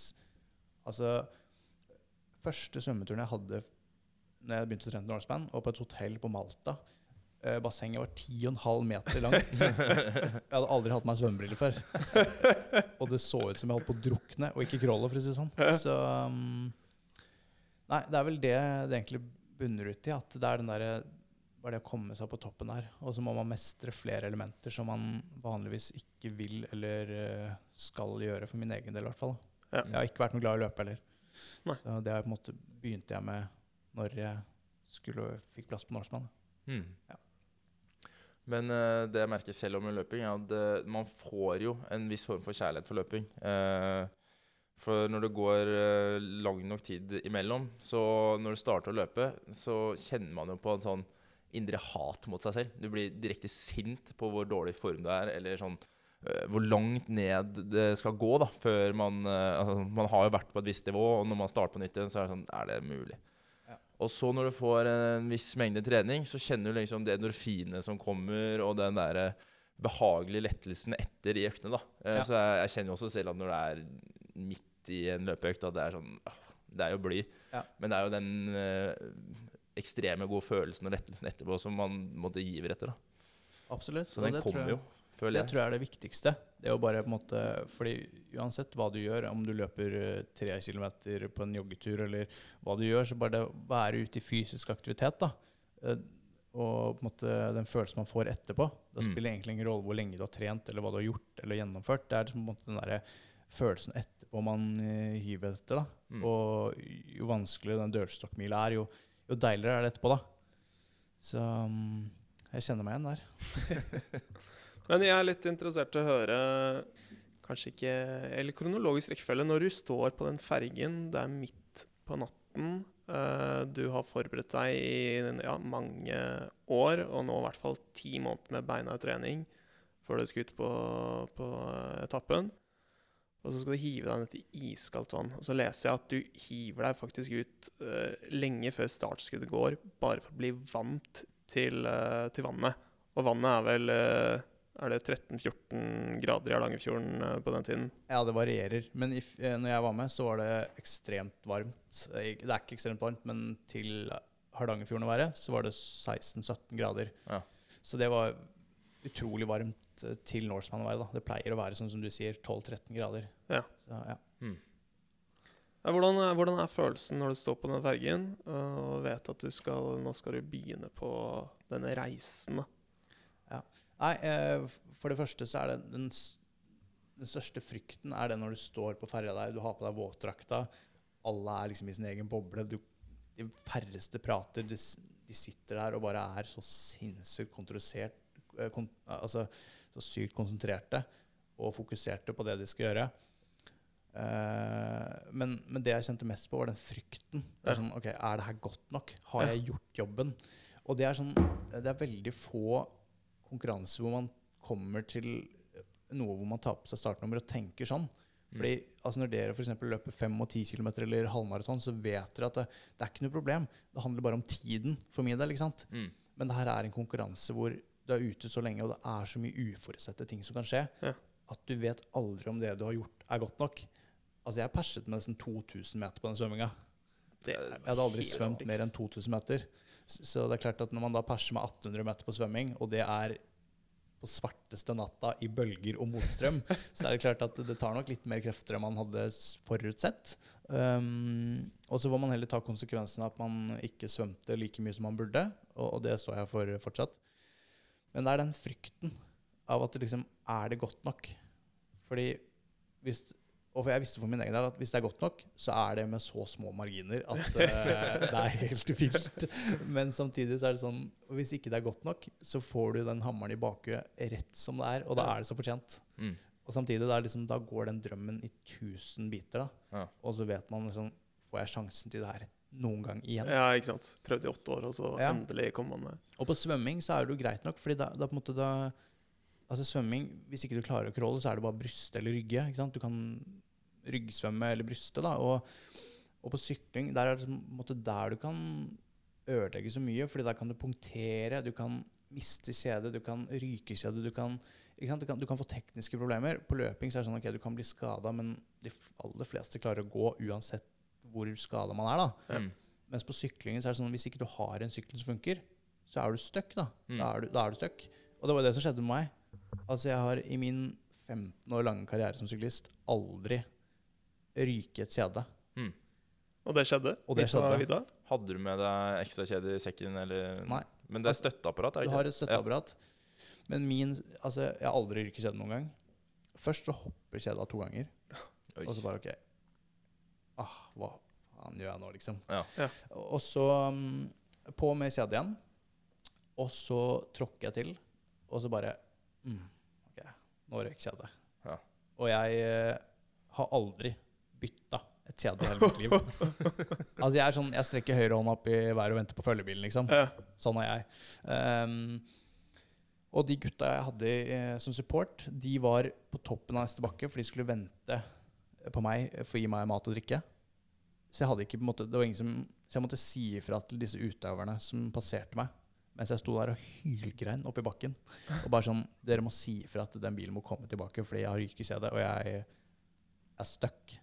[SPEAKER 4] Altså Første svømmeturen jeg hadde Når jeg begynte å trene Norseman, var på et hotell på Malta. Eh, bassenget var 10,5 meter langt. Jeg hadde aldri hatt meg svømmebriller før. Og det så ut som jeg holdt på å drukne, og ikke crawle, for å si det sånn. Så um, Nei, det er vel det det egentlig bunner ut i. At det er den der, bare det å komme seg på toppen her. Og så må man mestre flere elementer som man vanligvis ikke vil eller eh, skal gjøre, for min egen del i hvert fall.
[SPEAKER 3] Ja.
[SPEAKER 4] Jeg har ikke vært noe glad i å løpe heller.
[SPEAKER 3] Nei.
[SPEAKER 4] Så det har jeg på en måte begynte jeg med når jeg skulle, fikk plass på Norseman.
[SPEAKER 2] Mm.
[SPEAKER 4] Ja.
[SPEAKER 2] Men uh, det jeg merker selv om løping, er at eh, man får jo en viss form for kjærlighet for løping. Uh, for når det går lang nok tid imellom, så når du starter å løpe, så kjenner man jo på en sånn indre hat mot seg selv. Du blir direkte sint på hvor dårlig form du er, eller sånn hvor langt ned det skal gå da, før man altså, Man har jo vært på et visst nivå, og når man starter på nytt igjen, så er det sånn Er det mulig? Og så når du får en viss mengde trening, så kjenner du liksom det endorfinet som kommer, og den der eh, behagelige lettelsen etter de øktene. da. Eh,
[SPEAKER 4] Ja.
[SPEAKER 2] Så jeg, jeg kjenner jo også selv at når det er midt i en løpeøkt, at det er sånn åh, Det er jo blid.
[SPEAKER 4] Ja.
[SPEAKER 2] Men det er jo den øh, ekstreme gode følelsen og lettelsen etterpå som man måtte giver etter. da.
[SPEAKER 4] Absolutt.
[SPEAKER 2] Så den
[SPEAKER 4] det tror
[SPEAKER 2] kommer
[SPEAKER 4] jeg-
[SPEAKER 2] jo, jeg.
[SPEAKER 4] Det tror jeg er det viktigste. Det å bare på en måte Fordi uansett hva du gjør, om du løper eh, tre kilometer på en joggetur eller hva du gjør, så bare det å være ute i fysisk aktivitet, da. eh, Og på en måte den følelsen man får etterpå.
[SPEAKER 2] Mm.
[SPEAKER 4] spiller mm. egentlig ingen rolle hvor lenge du har trent, eller hva du har gjort eller gjennomført. Det er liksom på en måte den der følelsen etterpå man eh, hyver etter. da.
[SPEAKER 2] Mm.
[SPEAKER 4] Og jo vanskeligere den dørstokkmila er, jo, jo deiligere er det etterpå, da. Så mm, jeg kjenner meg igjen der.
[SPEAKER 3] Men jeg er litt interessert til å høre Kanskje ikke Eller kronologisk rekkefølge. Når du står på den fergen, det er midt på natten eh, Du har forberedt deg i ja, mange år, og nå i hvert fall ti måneder med beina i trening før du skal ut på, på etappen. Og så skal du hive deg ned til iskaldt vann. Og så leser jeg at du hiver deg faktisk ut uh, lenge før startskuddet går, bare for å bli vant til, uh, til vannet. Og vannet er vel eh, Er det 13-14 grader i Hardangerfjorden eh, på den tiden?
[SPEAKER 4] Ja, det varierer. Men if, eh, når jeg var med, så var det ekstremt varmt. Eh, Det er ikke ekstremt varmt, men til Hardangerfjorden å være, så var det 16-17 grader.
[SPEAKER 2] Ja.
[SPEAKER 4] Så det var utrolig varmt til Norseman å være. da. Det pleier å være sånn som du sier, 12-13 grader.
[SPEAKER 3] Ja.
[SPEAKER 4] Så, ja.
[SPEAKER 3] Hmm. Hvordan, er, hvordan er følelsen når du står på den fergen og vet at du skal, nå skal du begynne på denne reisen? da?
[SPEAKER 4] Nei, eh, for det første så er det den, den største frykten er det når du står på ferja der, du har på deg våtdrakta, alle er liksom i sin egen boble, du, de færreste prater, de, de sitter der og bare er så sinnssykt kontrollert, eh, kon, altså så sykt konsentrerte og fokuserte på det de skal gjøre. Uh, men, men det jeg kjente mest på, var den frykten. Det er sånn, ok, er det her godt nok? Har jeg gjort jobben? Og det er sånn, det er veldig få konkurranser hvor man kommer til noe hvor man tar på seg startnummer og tenker sånn. Fordi altså Når dere for løper 5 og 10 km eller halvmaraton, så vet dere at det, det er ikke noe problem. Det handler bare om tiden for min del. ikke sant?
[SPEAKER 2] Mm.
[SPEAKER 4] Men det her er en konkurranse hvor du er ute så lenge, og det er så mye uforutsette ting som kan skje,
[SPEAKER 3] Ja.
[SPEAKER 4] at du vet aldri om det du har gjort, er godt nok. Altså, jeg perset med nesten 2000 meter på den svømminga. Jeg hadde aldri svømt mer enn 2000 meter. Så det er klart at når man da perser med 1800 meter på svømming, og det er på svarteste natta i bølger og motstrøm, så er det klart at det tar nok litt mer krefter enn man hadde forutsett. Um, og så får man heller ta konsekvensen av at man ikke svømte like mye som man burde, og, og det står jeg for fortsatt. Men det er den frykten av at det liksom Er det godt nok? Fordi hvis og for jeg visste for min egen del at hvis det er godt nok, så er det med så små marginer at uh, det er helt vilt. Men samtidig så er det sånn Hvis ikke det er godt nok, så får du den hammeren i bakhuet rett som det er, og da er det så fortjent.
[SPEAKER 2] Mm.
[SPEAKER 4] Og samtidig, liksom, da går den drømmen i tusen biter, da.
[SPEAKER 2] Ja.
[SPEAKER 4] Og så vet man liksom Får jeg sjansen til det her noen gang igjen?
[SPEAKER 3] Ja, ikke sant. Prøvd i åtte år, og så
[SPEAKER 4] Ja.
[SPEAKER 3] endelig kom man med.
[SPEAKER 4] Og på svømming så er det jo greit nok, fordi da, da på en måte da Altså svømming, hvis ikke du klarer å crawle, så er det bare bryste eller rygge. ikke sant? Du kan ryggsvømme eller bryste, da. Og, og på sykling, der er det en måte der du kan ødelegge så mye, fordi der kan du punktere, du kan miste kjede, du kan ryke kjede, du kan, ikke sant? Du, kan, du kan få tekniske problemer. På løping så er det sånn ok, du kan bli skada, men de aller fleste klarer å gå uansett hvor skada man er. da.
[SPEAKER 2] Mm.
[SPEAKER 4] Mens på syklingen så er det sånn hvis ikke du har en sykkel som funker, så er du stuck. Da
[SPEAKER 2] Mm.
[SPEAKER 4] Da er du, da er du stuck. Og det var det som skjedde med meg. Altså Jeg har i min 15 år lange karriere som syklist aldri ryket et kjede.
[SPEAKER 2] Mm.
[SPEAKER 3] Og det skjedde.
[SPEAKER 4] Og det skjedde.
[SPEAKER 2] Hadde du med deg ekstra kjede i sekken, eller
[SPEAKER 4] Nei.
[SPEAKER 2] Men det er støtteapparat, er det ikke?
[SPEAKER 4] Du har et støtteapparat. Men min Altså, jeg har aldri ryket kjede noen gang. Først så hopper kjeda to ganger,
[SPEAKER 2] Oi.
[SPEAKER 4] og så bare OK ah, Hva faen gjør jeg nå, liksom?
[SPEAKER 2] Ja.
[SPEAKER 3] Ja.
[SPEAKER 4] Og så um, på med kjede igjen. Og så tråkker jeg til, og så bare mm, OK, nå røyk kjedet.
[SPEAKER 2] Ja.
[SPEAKER 4] Og jeg eh, har aldri bytta et kjede i hele mitt liv. altså Jeg er sånn, jeg strekker høyre hånd opp i været og venter på følgebilen, liksom.
[SPEAKER 3] Ja.
[SPEAKER 4] Sånn er jeg. Um, og de gutta jeg hadde eh, som support, de var på toppen av neste bakke, for de skulle vente på meg for å gi meg mat og drikke. Så jeg hadde ikke på en måte, det var ingen som, så jeg måtte si ifra til disse utøverne som passerte meg, mens jeg sto der og hylgrein oppi bakken. Og bare sånn Dere må si ifra at den bilen må komme tilbake, fordi jeg har rykekjede, og jeg er stuck.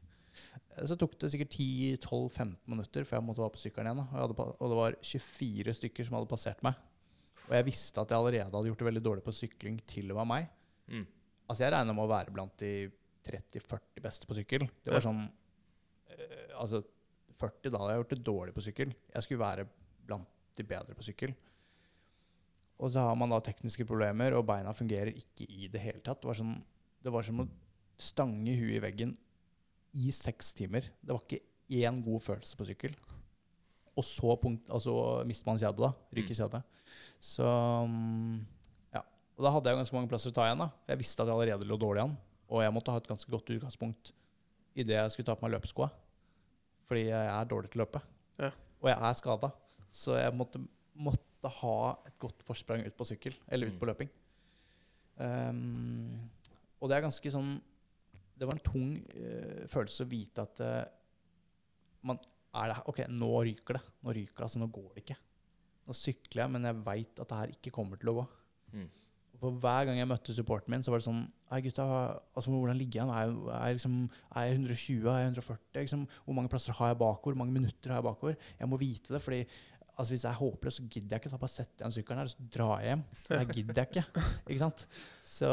[SPEAKER 4] Så tok det sikkert 10-12-15 minutter før jeg måtte være på sykkelen igjen. Og, hadde, og det var 24 stykker som hadde passert meg. Og jeg visste at jeg allerede hadde gjort det veldig dårlig på sykling til og med meg.
[SPEAKER 2] Mm.
[SPEAKER 4] Altså Jeg regna med å være blant de 30-40 beste på sykkel. Det var sånn øh, Altså 40, da hadde jeg gjort det dårlig på sykkel. Jeg skulle være blant de bedre på sykkel. Og så har man da tekniske problemer, og beina fungerer ikke i det hele tatt. Det var, sånn, det var som å stange huet i veggen i seks timer. Det var ikke én god følelse på sykkel. Og så punkt, altså, mister man kjedet, da. Ryker
[SPEAKER 2] Mm.
[SPEAKER 4] kjedet. Så mm, ja. Og da hadde jeg ganske mange plasser å ta igjen. da. For jeg visste at jeg allerede lå dårlig an. Og jeg måtte ha et ganske godt utgangspunkt idet jeg skulle ta på meg løpeskoa. Fordi jeg er dårlig til å løpe.
[SPEAKER 3] Ja.
[SPEAKER 4] Og jeg er skada. Så jeg måtte, måtte ha et godt forsprang ut på sykkel, eller ut
[SPEAKER 2] Mm.
[SPEAKER 4] på løping. Um, og det er ganske sånn Det var en tung uh, følelse å vite at uh, man er det, her- OK, nå ryker det. Nå ryker det, altså nå går det ikke. Nå sykler jeg, men jeg veit at det her ikke kommer til å gå.
[SPEAKER 2] Mm.
[SPEAKER 4] For hver gang jeg møtte supporten min, så var det sånn Hei, gutta, altså, hvordan ligger jeg? Er er jeg, liksom, er jeg 120? Er jeg 140? Liksom, hvor mange plasser har jeg bakover? Hvor mange minutter har jeg bakover? Jeg må vite det, fordi altså, hvis jeg er håpløs, så gidder jeg ikke. Så bare setter jeg den sykkelen her, og så drar jeg hjem. Det gidder jeg ikke. Ikke sant? Så,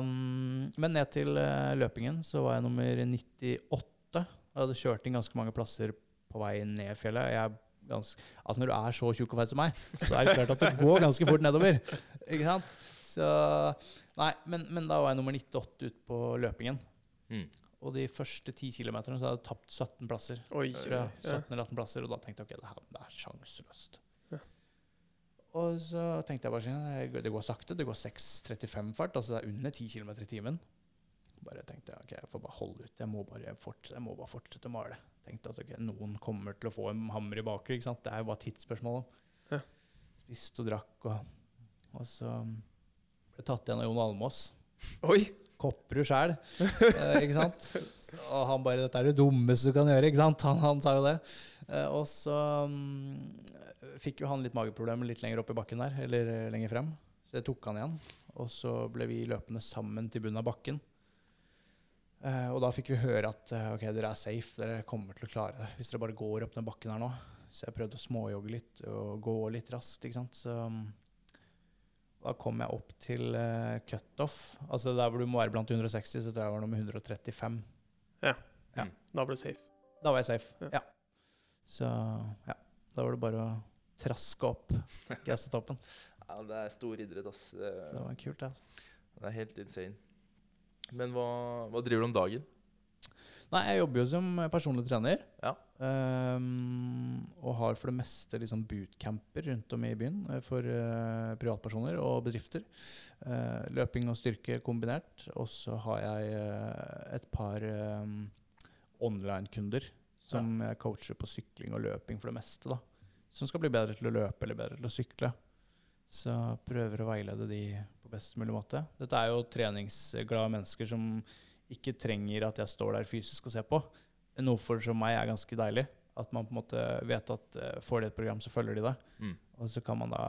[SPEAKER 4] um, men ned til eh, løpingen så var jeg nummer 98. Jeg hadde kjørt inn ganske mange plasser på vei ned fjellet. Jeg ganske, altså Når du er så tjukk og feit som meg, så er det klart at det går ganske fort nedover. Ikke sant? Så Nei, men, men da var jeg nummer 98 ut på løpingen.
[SPEAKER 2] Mm.
[SPEAKER 4] Og de første ti kilometerne så hadde jeg tapt 17 plasser.
[SPEAKER 3] Oi. Ja.
[SPEAKER 4] 17 eller 18 plasser, og da tenkte jeg ok, det, her, det er sjanseløst.
[SPEAKER 3] Ja.
[SPEAKER 4] Og så tenkte jeg bare sånn, det går- sakte. Det går 6.35 fart, altså det er under 10 km i timen. Bare tenkte jeg, ok, jeg får bare holde ut. Jeg må bare fortsette, jeg må bare fortsette å male. Tenkte at ok, noen kommer til å få en hammer i baker. ikke sant? Det er jo bare tidsspørsmål.
[SPEAKER 3] Ja.
[SPEAKER 4] Spiste og drakk, og, og så ble tatt igjen av Jon Almås.
[SPEAKER 3] Oi!
[SPEAKER 4] Kopperud sjæl, eh, ikke sant? Og han bare 'Dette er det dummeste du kan gjøre', ikke sant? Han, han sa jo det. Eh, og så um, fikk jo han litt mageproblemer litt lenger opp i bakken der, eller lenger frem. Så det tok han igjen. Og så ble vi løpende sammen til bunnen av bakken. Uh, og da fikk vi høre at uh, ok, dere er safe, dere kommer til å klare det hvis dere bare går opp den bakken her nå. Så jeg prøvde å småjogge litt og gå litt raskt, ikke sant. Så mm, da kom jeg opp til uh, cutoff. Altså der hvor du må være blant 160, så tror jeg jeg var nummer 135. Ja.
[SPEAKER 3] Da ble du safe.
[SPEAKER 4] Da var jeg safe.
[SPEAKER 3] Ja.
[SPEAKER 4] Ja. Så ja. Da var det bare å traske opp gassetoppen.
[SPEAKER 2] Ja, det er stor idrett, ass. Det,
[SPEAKER 4] Så det var kult, det. Altså.
[SPEAKER 2] det er helt insane. Men hva, hva driver du om dagen?
[SPEAKER 4] Nei, jeg jobber jo som personlig trener.
[SPEAKER 2] Ja.
[SPEAKER 4] Um, og har for det meste liksom bootcamper rundt om i byen eh, for uh, privatpersoner og bedrifter. Uh, løping og styrke kombinert. Og så har jeg uh, et par um, online-kunder som jeg coacher på sykling og løping for det meste. da. Som skal bli bedre til å løpe eller bedre til å sykle. Så prøver å veilede de på best mulig måte. Dette er jo treningsglade mennesker som ikke trenger at jeg står der fysisk og ser på. Noe for som meg er ganske deilig. At man på en måte vet at uh, får de et program, så følger de det.
[SPEAKER 2] Mm.
[SPEAKER 4] Og så kan man da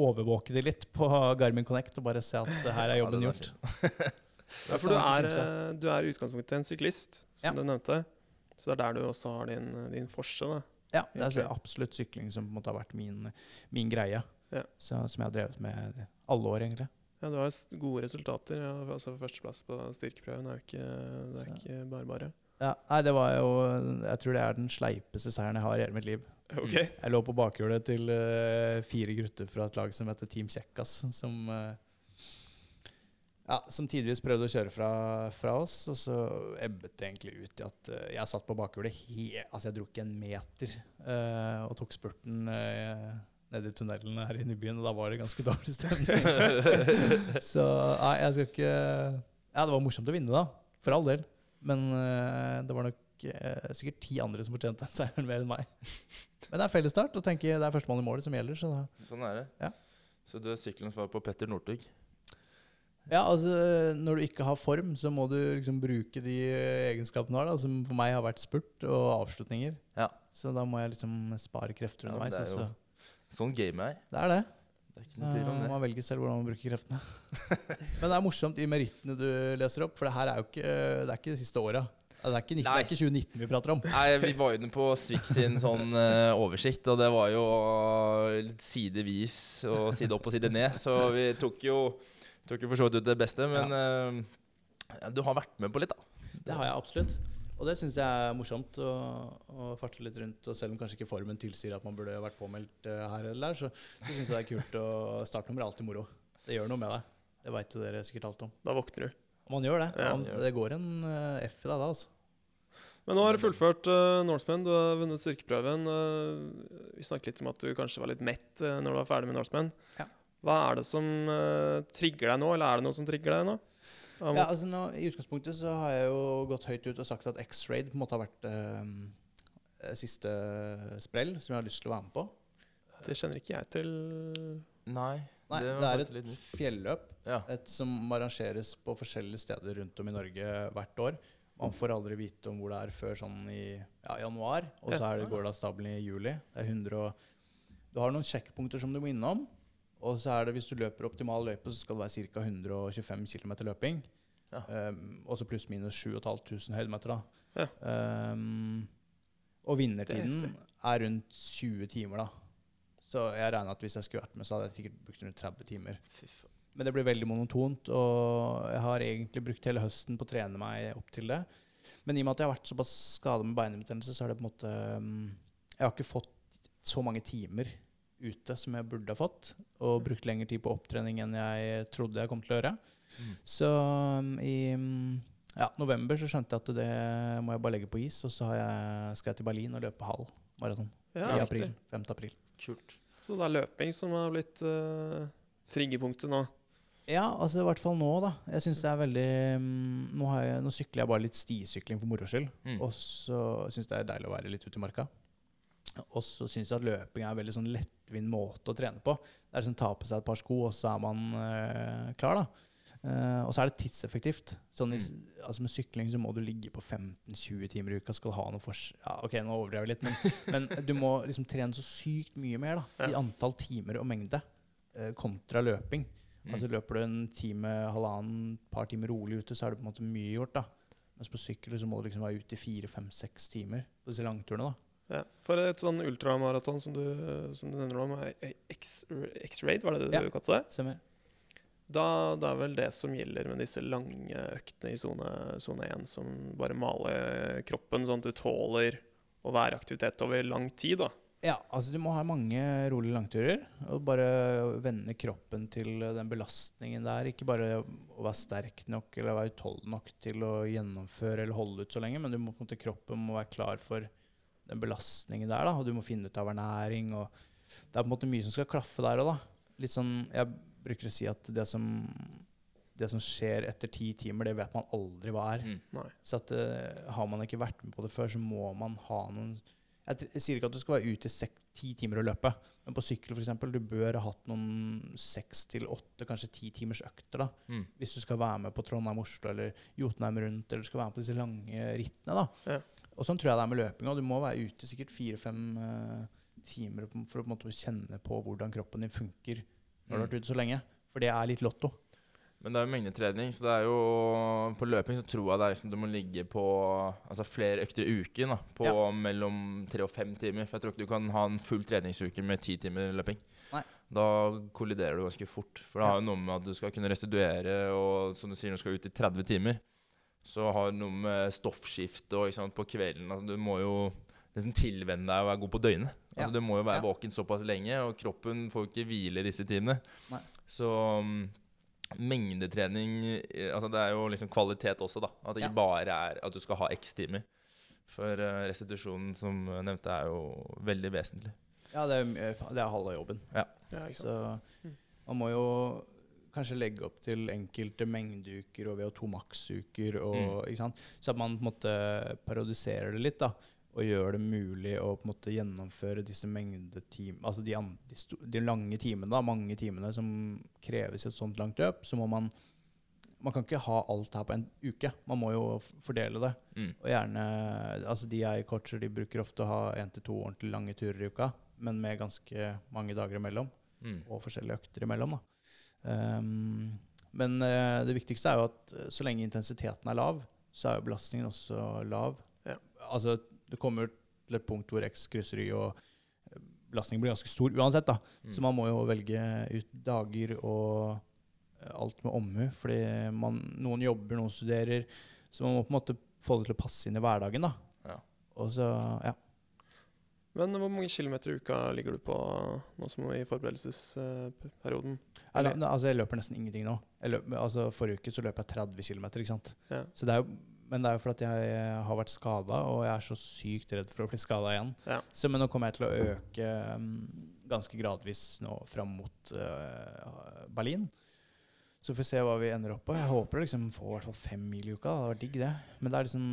[SPEAKER 4] overvåke de litt på Garmin Connect og bare se at det her er jobben
[SPEAKER 2] Ja, det
[SPEAKER 4] gjort.
[SPEAKER 3] Ja, for du er, eh, du er i utgangspunktet en syklist, som
[SPEAKER 4] Ja.
[SPEAKER 3] du nevnte. Så det er der du også har din, din forse. da.
[SPEAKER 4] Ja, det er så absolutt sykling som på en måte har vært min, min greie.
[SPEAKER 3] Ja.
[SPEAKER 4] Så, som jeg har drevet med alle år, egentlig.
[SPEAKER 3] Ja, Du har gode resultater. Ja, altså Førsteplass på styrkeprøven er jo ikke, det er ikke bare bare.
[SPEAKER 4] Ja, nei, det var jo Jeg tror det er den sleipeste seieren jeg har i hele mitt liv.
[SPEAKER 3] Ok.
[SPEAKER 4] Jeg lå på bakhjulet til uh, fire gutter fra et lag som heter Team Kjekkas, som uh, ja, som tidvis prøvde å kjøre fra, fra oss, og så ebbet det egentlig ut i at uh, jeg satt på bakhjulet he Altså, jeg dro ikke en meter og tok spurten nede i tunnelen her inne i byen, og da var det ganske dårlig stemning. så nei, jeg skal ikke Ja, det var morsomt å vinne, da. For all del. Men uh, det var nok uh, sikkert ti andre som fortjente seieren mer enn meg. Men det er fellesstart, og tenker det er førstemann i målet som gjelder. Så da.
[SPEAKER 2] Sånn er det.
[SPEAKER 4] Ja.
[SPEAKER 2] Så du er sykkelens svar på Petter Northug?
[SPEAKER 4] Ja, altså Når du ikke har form, så må du liksom bruke de egenskapene du har, da, som for meg har vært spurt og avslutninger.
[SPEAKER 2] Ja.
[SPEAKER 4] Så da må jeg liksom spare krefter underveis.
[SPEAKER 2] er
[SPEAKER 4] så-
[SPEAKER 2] Sånn game er.
[SPEAKER 4] Det er det.
[SPEAKER 2] Det er
[SPEAKER 4] Eh,
[SPEAKER 2] det.
[SPEAKER 4] Man velger selv hvordan man bruker kreftene. Men det er morsomt de merittene du leser opp, for det her er jo ikke det er ikke det siste åra. Det, er ikke 19 det er ikke 2019 vi prater om.
[SPEAKER 2] Nei, Vi var inne på Swix sin sånn uh, oversikt, og det var jo sidevis og side opp og side ned. Så vi tok jo, tok jo for så vidt ut det beste, men uh, du har vært med på litt, da.
[SPEAKER 4] Det har jeg absolutt. Og det syns jeg er morsomt å, å farte litt rundt. Og selv om kanskje ikke formen tilsier at man burde vært påmeldt eh, her eller der, så, så syns jeg det er kult å startnummer er alltid moro. Det gjør noe med deg. Det veit jo dere sikkert alt om.
[SPEAKER 3] Da våkner du.
[SPEAKER 4] Man gjør det. Man,
[SPEAKER 2] ja,
[SPEAKER 4] det går en eh, F i deg da, altså.
[SPEAKER 3] Men nå har du fullført uh, Norseman, du har vunnet styrkeprøven. Uh, vi snakket litt om at du kanskje var litt mett uh, når du var ferdig med Norseman.
[SPEAKER 4] Ja.
[SPEAKER 3] Hva er det som uh, trigger deg nå, eller er det noe som trigger deg nå?
[SPEAKER 4] Ja, altså nå, I utgangspunktet så har jeg jo gått høyt ut og sagt at X-Raid på en måte har vært eh, siste sprell som jeg har lyst til å være med på.
[SPEAKER 3] Det kjenner ikke jeg til.
[SPEAKER 2] Nei.
[SPEAKER 4] Nei,
[SPEAKER 2] det
[SPEAKER 4] det, er et
[SPEAKER 2] litt
[SPEAKER 4] fjelløp
[SPEAKER 2] Ja.
[SPEAKER 4] et som arrangeres på forskjellige steder rundt om i Norge hvert år. Man får aldri vite om hvor det er før sånn i ja, januar, og så er det, går det av stabelen i juli. Det er 100 og, du har noen sjekkpunkter som du må innom, og så er det hvis du løper optimal løype, så skal det være ca. 125 km løping.
[SPEAKER 2] Ja.
[SPEAKER 4] Um, og så pluss-minus 7500 høydemeter. da.
[SPEAKER 3] Ja.
[SPEAKER 4] Um, og
[SPEAKER 3] vinnertiden er
[SPEAKER 4] er, rundt 20 timer, da. Så jeg regner at hvis jeg skulle vært med, så hadde jeg sikkert brukt rundt 30 timer. Men det blir veldig monotont, og jeg har egentlig brukt hele høsten på å trene meg opp til det. Men i og med at jeg har vært såpass skada med beinbetennelse, så har det på en måte um, Jeg har ikke fått så mange timer ute som jeg burde ha fått, og brukt lengre tid på opptrening enn jeg trodde jeg kom til å gjøre.
[SPEAKER 2] Mm.
[SPEAKER 4] Så um, i um, ja, november så skjønte jeg at det må jeg bare legge på is, og så har jeg, skal jeg til Berlin og løpe halv maraton
[SPEAKER 3] Ja,
[SPEAKER 4] i april. 5. april.
[SPEAKER 2] Kult.
[SPEAKER 3] Så det er løping som har blitt uh, triggerpunktet nå.
[SPEAKER 4] Ja, altså i hvert fall nå, da. Jeg synes det er veldig um, Nå, har jeg, nå sykler jeg bare litt stisykling for moro skyld.
[SPEAKER 2] Mm.
[SPEAKER 4] Og så syns jeg det er deilig å være litt ute i marka. Og så syns jeg at løping er en veldig sånn lettvint måte å trene på. Det er liksom Ta på seg et par sko, og så er man øh, klar, da. Uh, og så er det tidseffektivt. Sånn i, mm. altså Med sykling så må du ligge på 15-20 timer i uka. Skal ha noe for, Ja, ok, nå overdrev jeg litt, men, men du må liksom trene så sykt mye mer da, i antall timer og mengde uh, kontra løping.
[SPEAKER 2] Mm.
[SPEAKER 4] Altså Løper du en time, halvannen, par timer rolig ute, så er det på en måte mye gjort. da. Mens på sykkel så må du liksom være ute i fire, fem, seks timer på disse langturene. da.
[SPEAKER 3] Ja. For et sånn ultramaraton som, du- som du nevner om, X- X-Raid, var det det
[SPEAKER 4] Ja.
[SPEAKER 3] du kalte det?
[SPEAKER 4] Stemmer.
[SPEAKER 3] Da, det er vel det som gjelder med disse lange øktene i sone 1, som bare maler kroppen sånn at du tåler å være i aktivitet over lang tid. da.
[SPEAKER 4] Ja, altså du må ha mange rolige langturer. Og bare vende kroppen til den belastningen der. Ikke bare å være sterk nok eller være utholden nok til å gjennomføre eller holde ut så lenge, men du må på en måte kroppen må være klar for den belastningen der. da, Og du må finne ut av ernæring. og Det er på en måte mye som skal klaffe der òg, da. Litt sånn, Jeg bruker å si at det som, det som skjer etter ti timer, det vet man aldri hva er.
[SPEAKER 2] Mm.
[SPEAKER 4] Så at, uh, har man ikke vært med på det før, så må man ha noen Jeg, jeg sier ikke at du skal være ute i sek- ti timer og løpe, men på sykkel f.eks. Du bør ha hatt noen seks til åtte, kanskje ti timers økter. da,
[SPEAKER 2] Mm.
[SPEAKER 4] Hvis du skal være med på Trondheim-Oslo eller Jotunheim rundt, eller skal være med på disse lange rittene. da.
[SPEAKER 3] Ja.
[SPEAKER 4] Og sånn tror jeg det er med løpinga. Du må være ute sikkert fire-fem eh, timer for å på en måte kjenne på hvordan kroppen din funker når du har
[SPEAKER 2] Mm.
[SPEAKER 4] vært ute så lenge. For det er litt lotto.
[SPEAKER 2] Men det er jo mengdetrening, så det er jo På løping så tror jeg det er liksom du må ligge på altså flere økter i uken. da På mellom tre og fem timer. For jeg tror ikke du kan ha en full treningsuke med ti timer løping.
[SPEAKER 4] Nei.
[SPEAKER 2] Da kolliderer du ganske fort. For det har jo noe med at du skal kunne restituere, og som du sier, du skal ut i 30 timer, så har det noe med stoffskifte og ikke sant, på kvelden altså, Du må jo nesten tilvenne deg å være god på døgnet. Altså,
[SPEAKER 4] Ja.
[SPEAKER 2] Du må jo være
[SPEAKER 4] Ja.
[SPEAKER 2] våken såpass lenge, og kroppen får jo ikke hvile i disse timene.
[SPEAKER 4] Nei.
[SPEAKER 2] Så um, mengdetrening eh, altså Det er jo liksom kvalitet også, da. At det
[SPEAKER 4] Ja.
[SPEAKER 2] ikke bare er at du skal ha x timer. For uh, restitusjonen, som jeg nevnte, er jo veldig vesentlig.
[SPEAKER 4] Ja, det er, mye- det er halve jobben.
[SPEAKER 3] Ja?
[SPEAKER 4] Så
[SPEAKER 3] Mm.
[SPEAKER 4] man må jo kanskje legge opp til enkelte mengdeuker og VO2 maks-uker, Mm. så at man på en måte parodiserer det litt. da, Og gjør det mulig å på en måte gjennomføre disse mengdetim, altså de, de, de lange timene, da, mange timene som kreves i et sånt langt løp. Så må man Man kan ikke ha alt her på en uke. Man må jo fordele det.
[SPEAKER 2] Mm.
[SPEAKER 4] Og gjerne Altså de jeg coacher, de bruker ofte å ha én til to ordentlig lange turer i uka, men med ganske mange dager imellom
[SPEAKER 2] Mm.
[SPEAKER 4] og forskjellige økter imellom. Da. Ehm, men uh, det viktigste er jo at eh, så lenge intensiteten er lav, så er jo belastningen også lav.
[SPEAKER 3] Ja.
[SPEAKER 4] Altså, det kommer til et punkt hvor X krysser Y, og eh, belastningen blir ganske stor uansett. da.
[SPEAKER 2] Mm.
[SPEAKER 4] Så man må jo velge ut dager og alt med omhu. Fordi man, noen jobber, noen studerer. Så man må på en måte få det til å passe inn i hverdagen. da.
[SPEAKER 2] Ja.
[SPEAKER 4] Og så, ja.
[SPEAKER 3] Men hvor mange kilometer i uka ligger du på nå som i forberedelsesperioden? Eller-
[SPEAKER 4] da- altså, jeg løper nesten ingenting nå. Jeg løp, altså, forrige uke så løp jeg 30 km. Ikke sant?
[SPEAKER 3] Ja.
[SPEAKER 4] Det jo, men det er jo fordi jeg har vært skada, og jeg er så sykt redd for å bli skada igjen.
[SPEAKER 3] Ja.
[SPEAKER 4] Så, men nå kommer jeg til å øke mm, ganske gradvis nå fram mot uh, Berlin. Så får vi se hva vi ender opp på. Jeg håper å liksom få i hvert fall fem mil i uka. Det hadde vært digg, det. Men det liksom,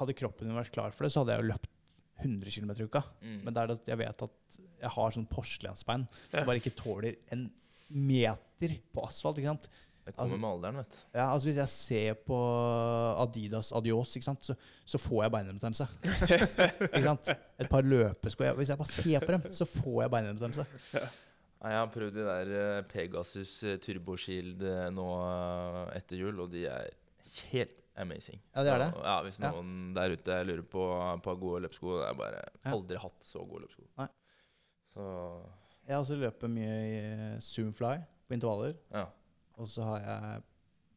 [SPEAKER 4] hadde kroppen min vært klar for det, så hadde jeg jo løpt 100 km i uka.
[SPEAKER 2] Mm.
[SPEAKER 4] Men det er det at jeg vet at jeg har sånn porselensbein
[SPEAKER 3] Ja.
[SPEAKER 4] som bare ikke tåler en meter på asfalt. ikke sant?
[SPEAKER 2] Det kommer
[SPEAKER 4] Altså-
[SPEAKER 2] med alderen, vet du.
[SPEAKER 4] Ja, altså Hvis jeg ser på Adidas Adios, ikke sant? Så, så får jeg beinhinnebetennelse. Et par løpesko jeg- Hvis jeg bare ser på dem, så får jeg beinhinnebetennelse.
[SPEAKER 2] Ja. jeg har prøvd de der eh, Pegasus eh, Turbo Shield eh, nå etter jul, og de er helt amazing.
[SPEAKER 4] Ja, det er det.
[SPEAKER 2] Så, ja, Hvis
[SPEAKER 4] Ja.
[SPEAKER 2] noen der ute lurer på, på gode løpsko Jeg har bare
[SPEAKER 4] Ja.
[SPEAKER 2] aldri hatt så gode løpsko.
[SPEAKER 4] Nei.
[SPEAKER 2] Så
[SPEAKER 4] Jeg har også løpet mye i Zoomfly på intervaller.
[SPEAKER 2] ja.
[SPEAKER 4] Og så har jeg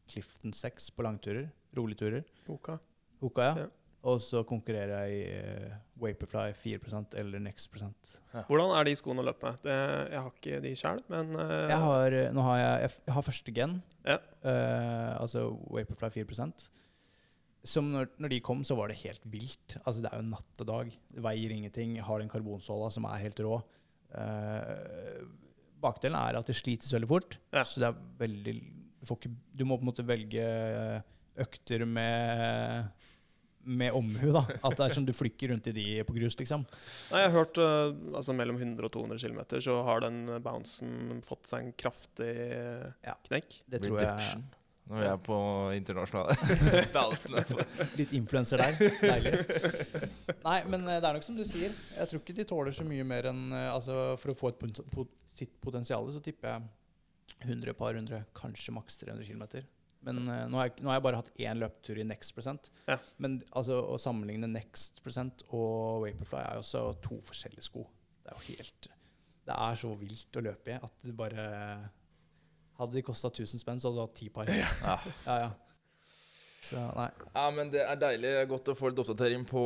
[SPEAKER 4] Clifton 6 på langturer. Roligturer.
[SPEAKER 3] Hoka.
[SPEAKER 4] Hoka, ja.
[SPEAKER 3] Ja.
[SPEAKER 4] Og så konkurrerer jeg i uh, Vaporfly 4 eller Next prosent.
[SPEAKER 3] Hvordan er de skoene å løpe med? Det, jeg har ikke de sjøl, men uh,
[SPEAKER 4] Jeg har, nå har jeg, jeg har første gen,
[SPEAKER 3] Ja.
[SPEAKER 4] uh, altså Vaporfly 4 Som når, når de kom, så var det helt vilt. Altså Det er jo natt og dag. Det veier ingenting. Har den karbonsåla som er helt rå. Uh, bakdelen er at det slites veldig fort,
[SPEAKER 3] Ja.
[SPEAKER 4] så det er veldig du, får ikke, du må på en måte velge økter med med omhu, da. At det er som du flykker rundt i de på grus, liksom.
[SPEAKER 3] Nei, jeg har hørt uh, altså mellom 100 og 200 km så har den bouncen fått seg en kraftig
[SPEAKER 4] Ja.
[SPEAKER 3] knekk.
[SPEAKER 4] Det tror jeg.
[SPEAKER 2] Når vi er på internasjonale dansene.
[SPEAKER 4] Litt influenser der. Deilig. Nei, men eh, det er nok som du sier. Jeg tror ikke de tåler så mye mer enn eh, altså For å få et pot pot sitt potensial, så tipper jeg 100 par hundre, kanskje maks 300 km. Men uh, nå, har jeg, nå har jeg bare hatt én løptur i Next Present.
[SPEAKER 3] Ja.
[SPEAKER 4] Men altså, å sammenligne Next Present og Vaporfly er jo også to forskjellige sko. Det er jo helt Det er så vilt å løpe i at det bare Hadde de kosta 1000 spenn, så hadde du hatt ti par.
[SPEAKER 2] Ja.
[SPEAKER 4] Ja, ja. Så nei.
[SPEAKER 2] Ja, men det er deilig godt å få litt oppdatering på,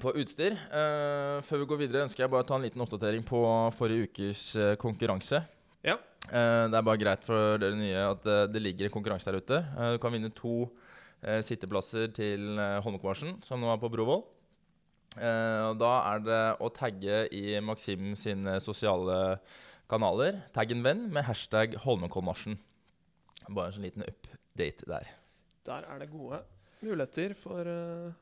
[SPEAKER 2] på utstyr. Uh, før vi går videre, ønsker jeg bare å ta en liten oppdatering på forrige ukes eh, konkurranse.
[SPEAKER 3] Ja.
[SPEAKER 2] Uh, det er bare greit for dere nye at det ligger en konkurranse der ute. Du kan vinne to eh, sitteplasser til uh, Holmenkollmarsjen, som nå er på Brovoll. Eh, og da er det å tagge i Maxim sine sosiale kanaler. Tagg en venn med hashtag Holmenkollmarsjen. Bare en sånn liten update der.
[SPEAKER 3] Der er det gode muligheter for uh,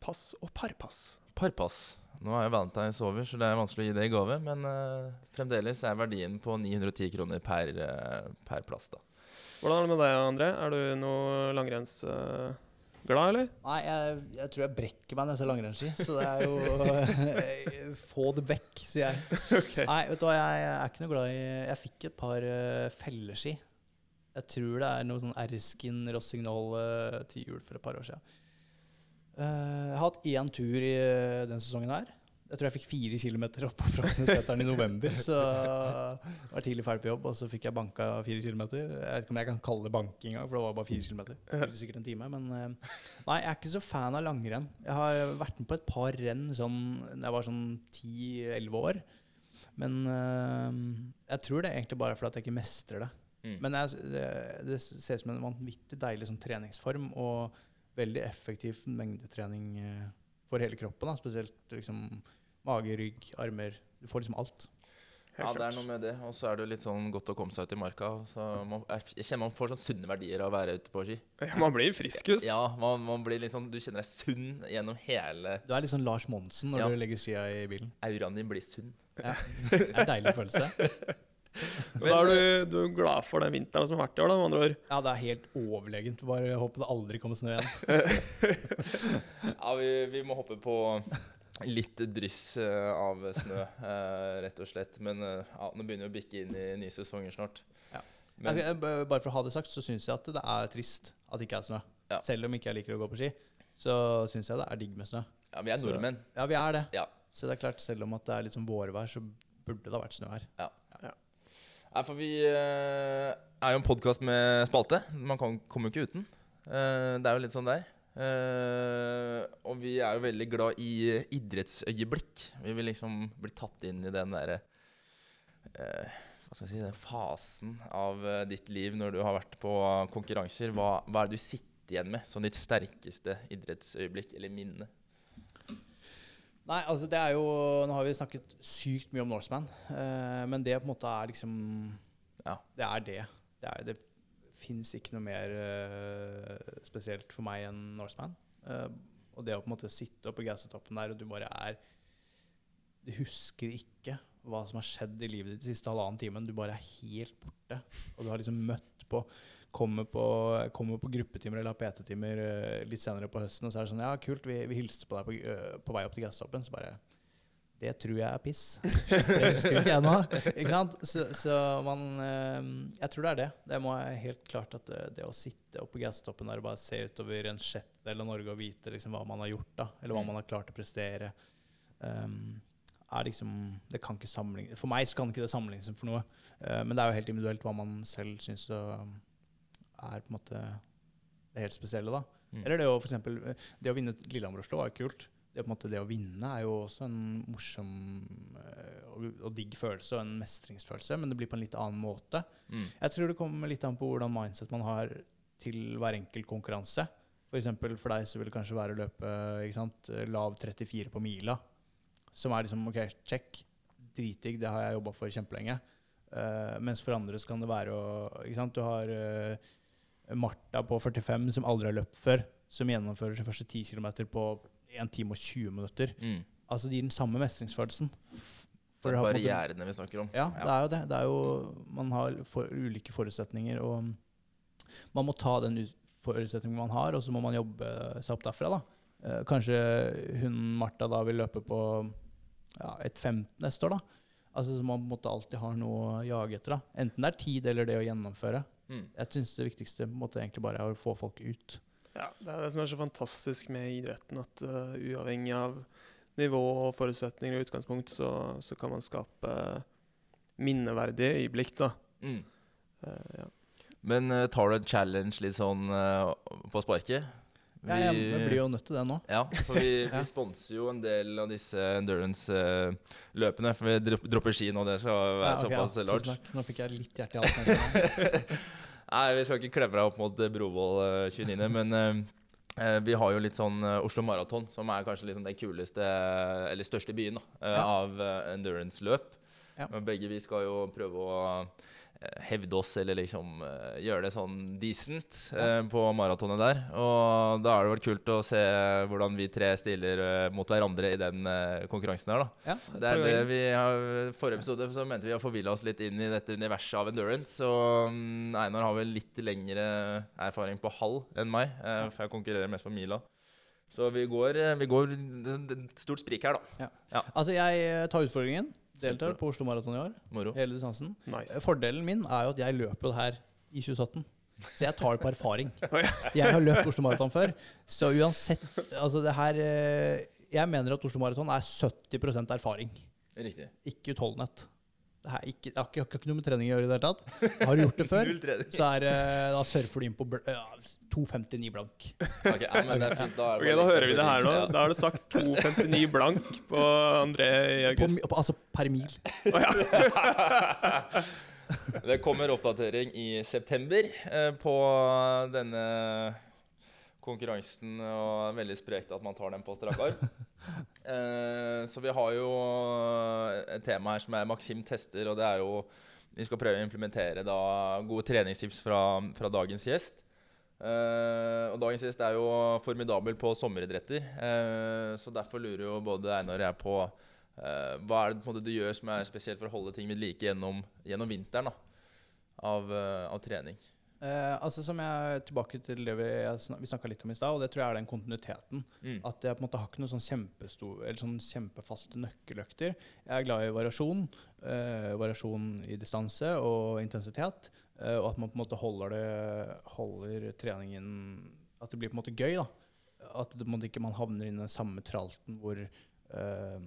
[SPEAKER 3] pass og parpass.
[SPEAKER 2] Parpass. Nå er jo Valentine's over, så det er vanskelig å gi det i gave. Men uh, fremdeles er verdien på 910 kroner per, uh, per plass. da.
[SPEAKER 3] Hvordan er det med deg, André? Er du noe langrennsglad, eller?
[SPEAKER 4] Nei, jeg, jeg tror jeg brekker meg når jeg ser langrennsski, så det er jo Få det vekk, sier jeg.
[SPEAKER 3] Okay.
[SPEAKER 4] Nei, vet du hva, jeg er ikke noe glad i Jeg fikk et par uh, felleski. Jeg tror det er noe sånn R-skin Rossignol uh, til jul for et par år siden. Eh, jeg har hatt én tur i den sesongen her. Jeg tror jeg fikk fire kilometer opp på Frognerseteren i november. Så jeg var tidlig ferdig på jobb, og så fikk jeg banka fire kilometer. Jeg vet ikke om jeg kan kalle det banking engang, for det var bare fire kilometer. Tok sikkert en time, men eh, Nei, jeg er ikke så fan av langrenn. Jeg har vært med på et par renn sånn da jeg var sånn 10-11 år. Men eh, jeg tror det er egentlig bare fordi jeg ikke mestrer det.
[SPEAKER 2] Mm.
[SPEAKER 4] Men jeg, det, det ser ut som en vanvittig deilig sånn treningsform og veldig effektiv mengdetrening eh, for hele kroppen. Da. Spesielt liksom mage, rygg, armer. Du får liksom alt.
[SPEAKER 3] Helt
[SPEAKER 2] Ja, det er noe med det. Og så er det jo litt sånn godt å komme seg ut i marka. Så man, jeg, kjenner man får sånn sunne verdier av å være ute på ski.
[SPEAKER 3] Ja, man blir friskus.
[SPEAKER 2] Ja, man, man blir sånn, Du kjenner deg sunn gjennom hele
[SPEAKER 4] Du er litt sånn Lars Monsen når
[SPEAKER 2] Ja.
[SPEAKER 4] du legger skia i bilen.
[SPEAKER 2] Auraen din blir sunn.
[SPEAKER 4] Ja. Det er en deilig følelse.
[SPEAKER 3] Og da er du, du er glad for den vinteren som har vært i år, da, med andre ord.
[SPEAKER 4] Ja, det er helt overlegent. Bare håper det aldri kommer snø igjen.
[SPEAKER 2] Ja, vi, vi må hoppe på litt dryss eh, av snø, eh, rett og slett. Men eh, ja, nå begynner vi å bikke inn i nye sesonger snart.
[SPEAKER 4] Ja.
[SPEAKER 2] Men,
[SPEAKER 4] Altså, bare for å ha det sagt, så syns jeg at det er trist at det ikke er snø.
[SPEAKER 2] Ja.
[SPEAKER 4] Selv om ikke jeg liker å gå på ski, så syns jeg det er digg med snø.
[SPEAKER 2] ja, vi er
[SPEAKER 4] så-
[SPEAKER 2] nordmenn.
[SPEAKER 4] Ja, vi er det.
[SPEAKER 2] Ja.
[SPEAKER 4] Så det er klart, selv om det er litt sånn vårvær, så burde det ha vært snø her.
[SPEAKER 2] Nei, for vi eh, er jo en podkast med spalte. Man kan, kommer jo ikke uten. Eh, det er jo litt sånn der. Eh, og vi er jo veldig glad i idrettsøyeblikk. Vi vil liksom bli tatt inn i den derre eh, Hva skal jeg si Den fasen av eh, ditt liv når du har vært på konkurranser. Hva, hva er det du sitter igjen med som ditt sterkeste idrettsøyeblikk eller minne?
[SPEAKER 4] Nei, altså det er jo Nå har vi snakket sykt mye om Norseman, eh, men det på en måte er liksom
[SPEAKER 2] Ja.
[SPEAKER 4] Det er det. Det, er, det fins ikke noe mer eh, spesielt for meg enn Norseman. Eh, og det å på en måte sitte oppe på gassetoppen der, og du bare er Du husker ikke hva som har skjedd i livet ditt de siste halvannen timen. Du bare er helt borte. Og du har liksom møtt på Kommer på, kommer på gruppetimer eller PT-timer eh, litt senere på høsten, og så er det sånn Ja, kult, vi, vi hilste på deg på, eh, på vei opp til gasstoppen. Så bare Det tror jeg er piss. Det husker ikke jeg nå. Ikke sant? Så, så man eh, Jeg tror det er det. Det må jeg helt klart at det, det å sitte oppe på gasstoppen der og bare se utover en sjettedel av Norge og vite liksom hva man har gjort, da, eller hva
[SPEAKER 2] Mm.
[SPEAKER 4] man har klart å prestere um, er liksom Det kan ikke samling, For meg så kan ikke det sammenlignes for noe. Uh, men det er jo helt individuelt hva man selv syns er på en måte det helt spesielle, da.
[SPEAKER 2] Mm.
[SPEAKER 4] Eller det å for eksempel, Det å vinne Lillehammer-Oslo er kult. Det, måte, det å vinne er jo også en morsom eh, og, og digg følelse og en mestringsfølelse, men det blir på en litt annen måte.
[SPEAKER 2] Mm.
[SPEAKER 4] Jeg tror det kommer litt an på hvordan mindset man har til hver enkelt konkurranse. For eksempel for deg så vil det kanskje være å løpe sant, lav 34 på mila. Som er liksom OK, check. Dritdigg, det har jeg jobba for kjempelenge. Uh, mens for andre så kan det være å ikke sant? Du har eh, Martha på 45 som aldri har løpt før, som gjennomfører sin første 10 km på 1 time og 20 minutter.
[SPEAKER 2] Mm.
[SPEAKER 4] Altså det gir den samme mestringsfølelsen. For
[SPEAKER 2] Det er
[SPEAKER 4] har måte-
[SPEAKER 2] barrierene vi snakker om.
[SPEAKER 4] ja, det er jo det. det er jo, man har for, ulike forutsetninger, og man må ta den ut- forutsetningen man har, og så må man jobbe seg opp derfra. da. Eh, kanskje hun Martha da vil løpe på ja, et 15 neste år. da. Altså så Man måtte alltid ha noe å jage etter. da. Enten det er tid eller det å gjennomføre.
[SPEAKER 2] Mm.
[SPEAKER 4] Jeg syns det viktigste på måte egentlig bare er å få folk ut.
[SPEAKER 3] Ja, Det er det som er så fantastisk med idretten, at uh, uavhengig av nivå og forutsetninger og utgangspunkt, så, så kan man skape minneverdige øyeblikk, da.
[SPEAKER 2] Mm.
[SPEAKER 3] Uh, ja.
[SPEAKER 2] Men uh, tar du en challenge litt sånn på sparket?
[SPEAKER 4] Ja, jeg, jeg blir jo nødt til det nå.
[SPEAKER 2] Ja, for vi,
[SPEAKER 4] Ja.
[SPEAKER 2] vi sponser jo en del av disse endurance-løpene. For vi dropper ski nå, det skal være
[SPEAKER 4] Ja, ok, ja,
[SPEAKER 2] såpass
[SPEAKER 4] tusen
[SPEAKER 2] large.
[SPEAKER 4] takk. Nå fikk jeg litt hjerte i halsen.
[SPEAKER 2] Nei, vi skal ikke klemme deg opp mot eh, Brovoll eh, 29., men eh, eh, vi har jo litt sånn eh, Oslo Maraton, som er kanskje liksom den kuleste, eh, eller største byen da, uh,
[SPEAKER 4] Ja.
[SPEAKER 2] av eh, endurance-løp.
[SPEAKER 4] Ja.
[SPEAKER 2] Men begge vi skal jo prøve å eh, hevde oss, eller liksom eh, gjøre det sånn decent eh, på maratonet der. Og da har det vært kult å se hvordan vi tre stiller eh, mot hverandre i den eh, konkurransen her, da.
[SPEAKER 4] Ja,
[SPEAKER 2] Det er det vi har Forrige episode så mente vi å forville oss litt inn i dette universet av endurance. Og mm, Einar har vel litt lengre erfaring på halv enn meg, eh, for jeg konkurrerer mest på mila. Så vi går, eh, vi går er stort sprik her, da.
[SPEAKER 4] Altså, jeg eh, tar utfordringen. Deltar på Oslo Maraton i år.
[SPEAKER 2] Moro.
[SPEAKER 4] Hele distansen.
[SPEAKER 3] Nice.
[SPEAKER 4] Fordelen min er jo at jeg løper jo det her i 2017. Så jeg tar det på erfaring. Jeg har løpt Oslo Maraton før, så uansett Altså, det her eh, Jeg mener at Oslo Maraton er 70% erfaring,
[SPEAKER 2] Riktig.
[SPEAKER 4] ikke utholdenhet. Det er ikke, det har ikke, ikke noe med trening å gjøre i det hele tatt. Har du gjort det før, så er, eh, da surfer du inn på bl ja, 2,59 blank.
[SPEAKER 2] Ok, ja, men det er fint. Da, er det
[SPEAKER 3] okay,
[SPEAKER 2] Da
[SPEAKER 3] hører vi det her nå. Da har du sagt 2,59 blank på André i august.
[SPEAKER 4] på, altså per mil.
[SPEAKER 2] Det kommer oppdatering i september eh, på denne konkurransen, og det er veldig sprekt at man tar den på strak arm. Eh, så vi har jo et tema her som er Maxim tester, og det er jo Vi skal prøve å implementere da gode treningstips fra, fra dagens gjest. Eh, og dagens gjest er jo formidabel på sommeridretter, eh, så derfor lurer jo både Einar og jeg på eh, hva er det på du gjør som er spesielt for å holde ting ved like gjennom, gjennom vinteren da, av, eh, av trening?
[SPEAKER 4] Eh, altså som jeg Tilbake til det vi, snak, vi snakka litt om i stad, og det tror jeg er den kontinuiteten.
[SPEAKER 2] Mm.
[SPEAKER 4] At jeg på en måte har ikke noen sånn, eller sånn kjempefaste nøkkeløkter. Jeg er glad i variasjon. eh, variasjon i distanse og intensitet. eh, og at man på en måte holder, det, holder treningen At det blir på en måte gøy. da. At det, måte ikke man havner i den samme tralten hvor eh,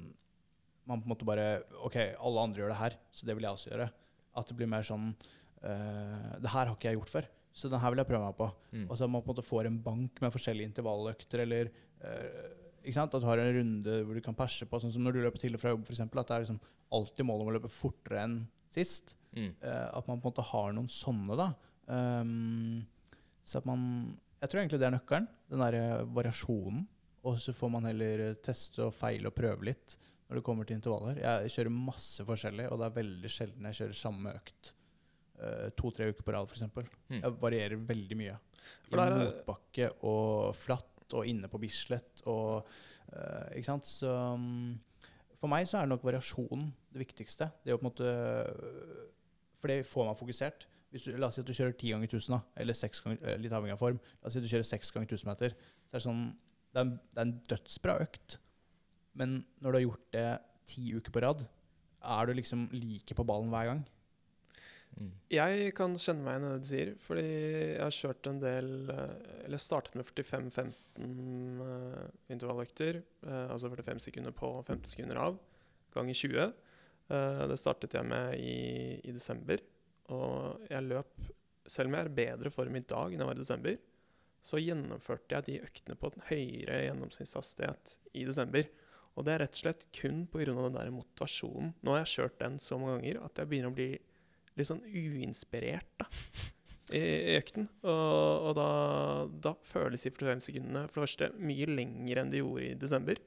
[SPEAKER 4] man på en måte bare OK, alle andre gjør det her, så det vil jeg også gjøre. At det blir mer sånn Det her har ikke jeg gjort før, så den her vil jeg prøve meg på.
[SPEAKER 2] Mm.
[SPEAKER 4] Og så man på en måte får en bank med forskjellige intervalløkter, eller eh, ikke sant? At du har en runde hvor du kan perse på, sånn som når du løper til og fra jobb, f.eks. At det er liksom alltid målet om å løpe fortere enn sist.
[SPEAKER 2] Mm.
[SPEAKER 4] Eh, at man på en måte har noen sånne, da. Um, så at man Jeg tror egentlig det er nøkkelen. Den derre variasjonen. Og så får man heller eh, teste og feile og prøve litt når det kommer til intervaller. Jeg kjører masse forskjellig, og det er veldig sjelden jeg kjører samme økt eh, to-tre uker på rad, f.eks.
[SPEAKER 2] Mm.
[SPEAKER 4] Jeg varierer veldig mye.
[SPEAKER 3] For
[SPEAKER 4] I
[SPEAKER 3] er-
[SPEAKER 4] motbakke og flatt og inne på Bislett og uh, Ikke sant. Så um, for meg så er nok variasjonen det viktigste. Det å på en måte For det får meg fokusert. Hvis du, la oss si at du kjører ti ganger 1000, da, eller seks ganger, eh, litt avhengig av form. La oss si at du kjører seks ganger 1000 meter. Så er det sånn Det er, en- det er en dødsbra økt. Men når du har gjort det ti uker på rad, er du liksom like på ballen hver gang?
[SPEAKER 2] Mm.
[SPEAKER 3] Jeg kan kjenne meg igjen i det du sier, fordi jeg har kjørt en del eh, Eller startet med 45-15 eh, intervalløkter, eh, altså 45 sekunder på og 15 sekunder av, ganger 20. Eh, det startet jeg med i, i desember, og jeg løp Selv om jeg er bedre form i dag enn jeg var i desember, så gjennomførte jeg de øktene på en høyere gjennomsnittshastighet i desember. Og det er rett og slett kun pga. den der motivasjonen. Nå har jeg kjørt den så mange ganger at jeg begynner å bli litt sånn uinspirert da, i, økten. Og, og da, da føles de 45 sekundene for det første mye lenger enn de gjorde i desember.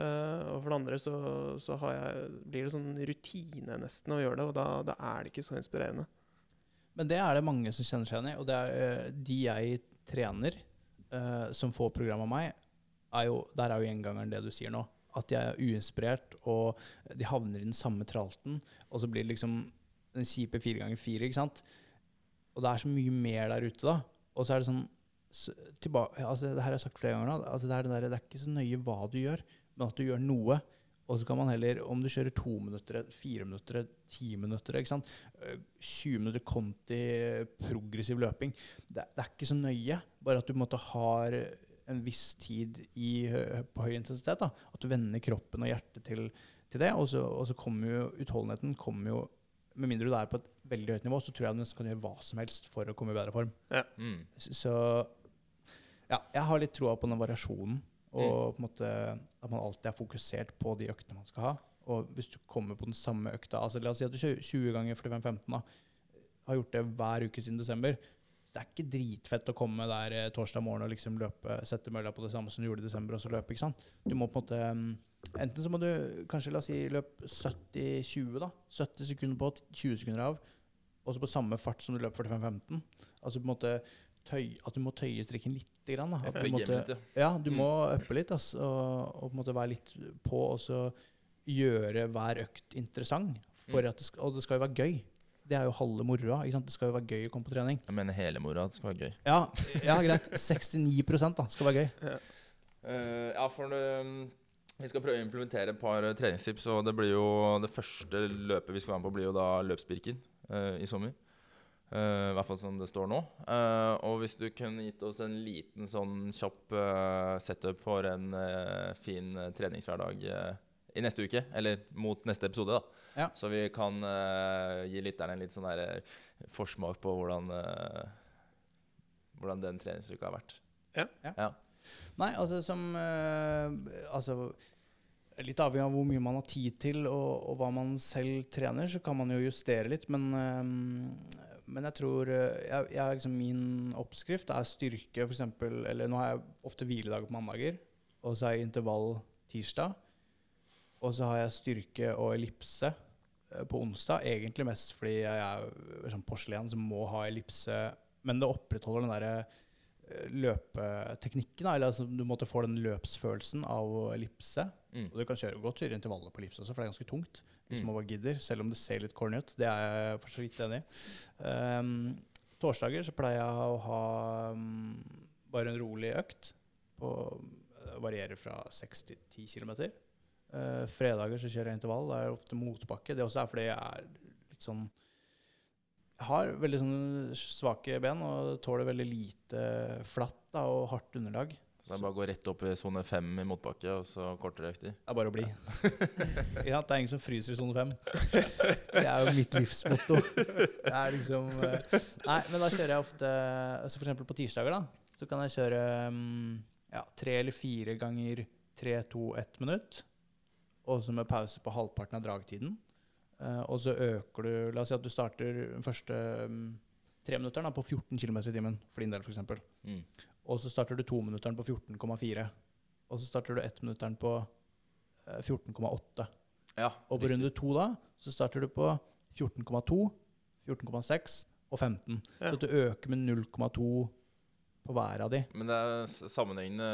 [SPEAKER 3] Uh, og for det andre så, så jeg, blir det sånn rutine nesten å gjøre det, og da, da er det ikke så inspirerende.
[SPEAKER 4] Men det er det mange som kjenner seg igjen i. Og det er eh, de jeg trener, uh, som får program av meg, er jo, der er jo gjengangeren det du sier nå. At de er uinspirert, og de havner i den samme tralten. Og så blir det liksom den kjipe fire ganger fire, ikke sant. Og det er så mye mer der ute, da. Og så er det sånn så, tilbake, altså Det her har jeg sagt flere ganger nå. Altså det, er det, der, det er ikke så nøye hva du gjør, men at du gjør noe. Og så kan man heller, om du kjører to minutter, fire minutter, ti minutter ikke sant? Øh, 20 minutter konti progressiv løping det, det er ikke så nøye. Bare at du måte har en viss tid i, på høy intensitet. Da. At du vender kroppen og hjertet til, til det. Og så, og så kommer jo utholdenheten kommer jo Med mindre du er på et veldig høyt nivå, så tror jeg du kan gjøre hva som helst for å komme i bedre form.
[SPEAKER 2] Mm.
[SPEAKER 4] Så ja, jeg har litt troa på den variasjonen. Og på en måte at man alltid er fokusert på de øktene man skal ha. Og hvis du kommer på den samme økta altså La oss si at du kjører 20 ganger 45-15. da, Har gjort det hver uke siden desember. Så det er ikke dritfett å komme der eh, torsdag morgen og liksom løpe, sette mølla på det samme som du gjorde i desember, og så løpe. ikke sant? Du må på en måte mm, Enten så må du kanskje la oss si løpe 70-20, da. 70 sekunder på, 20 sekunder av. Og så på samme fart som du løper 45-15. Altså på en måte tøy, at du må tøye strikken litt. grann. Da. At du måtte-
[SPEAKER 2] ja.
[SPEAKER 4] ja, du må uppe litt, ass, og, og på en måte være litt på, og så gjøre hver økt interessant. For
[SPEAKER 2] Mm.
[SPEAKER 4] at det skal, og det skal jo være gøy. Det er jo halve moroa. Det skal jo være gøy å komme på trening.
[SPEAKER 2] Jeg mener hele moroa. Det skal være gøy.
[SPEAKER 4] Ja, ja greit. 69% da, skal være gøy.
[SPEAKER 2] Eh, ja, for det, vi skal prøve å implementere et par eh, treningstips. Og det blir jo det første løpet vi skal være med på, blir jo da løpsbirken uh, i sommer. Uh, I hvert fall som det står nå. Uh, og hvis du kunne gitt oss en liten sånn kjapp setup for en fin treningshverdag i neste uke, eller mot neste episode, da.
[SPEAKER 4] Ja.
[SPEAKER 2] Så vi kan gi lytterne en litt sånn der, forsmak på hvordan, hvordan den treningsuka har vært.
[SPEAKER 3] Ja.
[SPEAKER 4] Ja. Nei, altså som uh, Altså Litt avhengig av hvor mye man har tid til, og, og hva man selv trener, så kan man jo justere litt. Men, eh, men jeg tror eh, jeg, jeg, liksom Min oppskrift er styrke, f.eks. Eller nå har jeg ofte hviledag på mandager, og så har jeg intervall tirsdag. Og så har jeg styrke og ellipse på onsdag. Egentlig mest fordi jeg er sånn porselen som må ha ellipse. Men det opprettholder den derre løpeteknikken. Eller altså, du måtte få den løpsfølelsen av ellipse.
[SPEAKER 2] Mm.
[SPEAKER 4] Og du kan kjøre godt kjøre intervaller på ellipse også, for det er ganske tungt. Hvis
[SPEAKER 2] Mm.
[SPEAKER 4] man bare gidder, selv om det ser litt corny ut. Det er jeg for så vidt enig i. Um, torsdager så pleier jeg å ha um, bare en rolig økt. På, det varierer fra 6 til 10 km. Uh, fredager så kjører jeg intervall. Det er ofte motbakke. Det også er fordi jeg er litt sånn har veldig sånne svake ben og tåler veldig lite flatt da, og hardt underlag.
[SPEAKER 2] Så det er bare å gå rett opp i sone fem i motbakke, og så kortere økter.
[SPEAKER 4] Det er bare å bli. ja, det er ingen som fryser i sone fem. Det er jo mitt livsmotto. Det er liksom eh, Nei, men da kjører jeg ofte altså For eksempel på tirsdager, da. Så kan jeg kjøre mm, ja, tre eller fire ganger tre, to, ett minutt. Og så med pause på halvparten av dragtiden. Eh, og så øker du La oss si at du starter den første tre treminutteren på 14 km i timen, for din del f.eks.
[SPEAKER 2] Mm.
[SPEAKER 4] Og så starter du tominutteren på 14,4. Og så starter du ettminutteren på eh, 14,8.
[SPEAKER 2] Ja,
[SPEAKER 4] Og på
[SPEAKER 2] riktig.
[SPEAKER 4] runde to da, så starter du på 14,2, 14,6 og 15.
[SPEAKER 3] Ja.
[SPEAKER 4] Så du øker med 0,2 på hver av de.
[SPEAKER 2] Men det er sammenhengende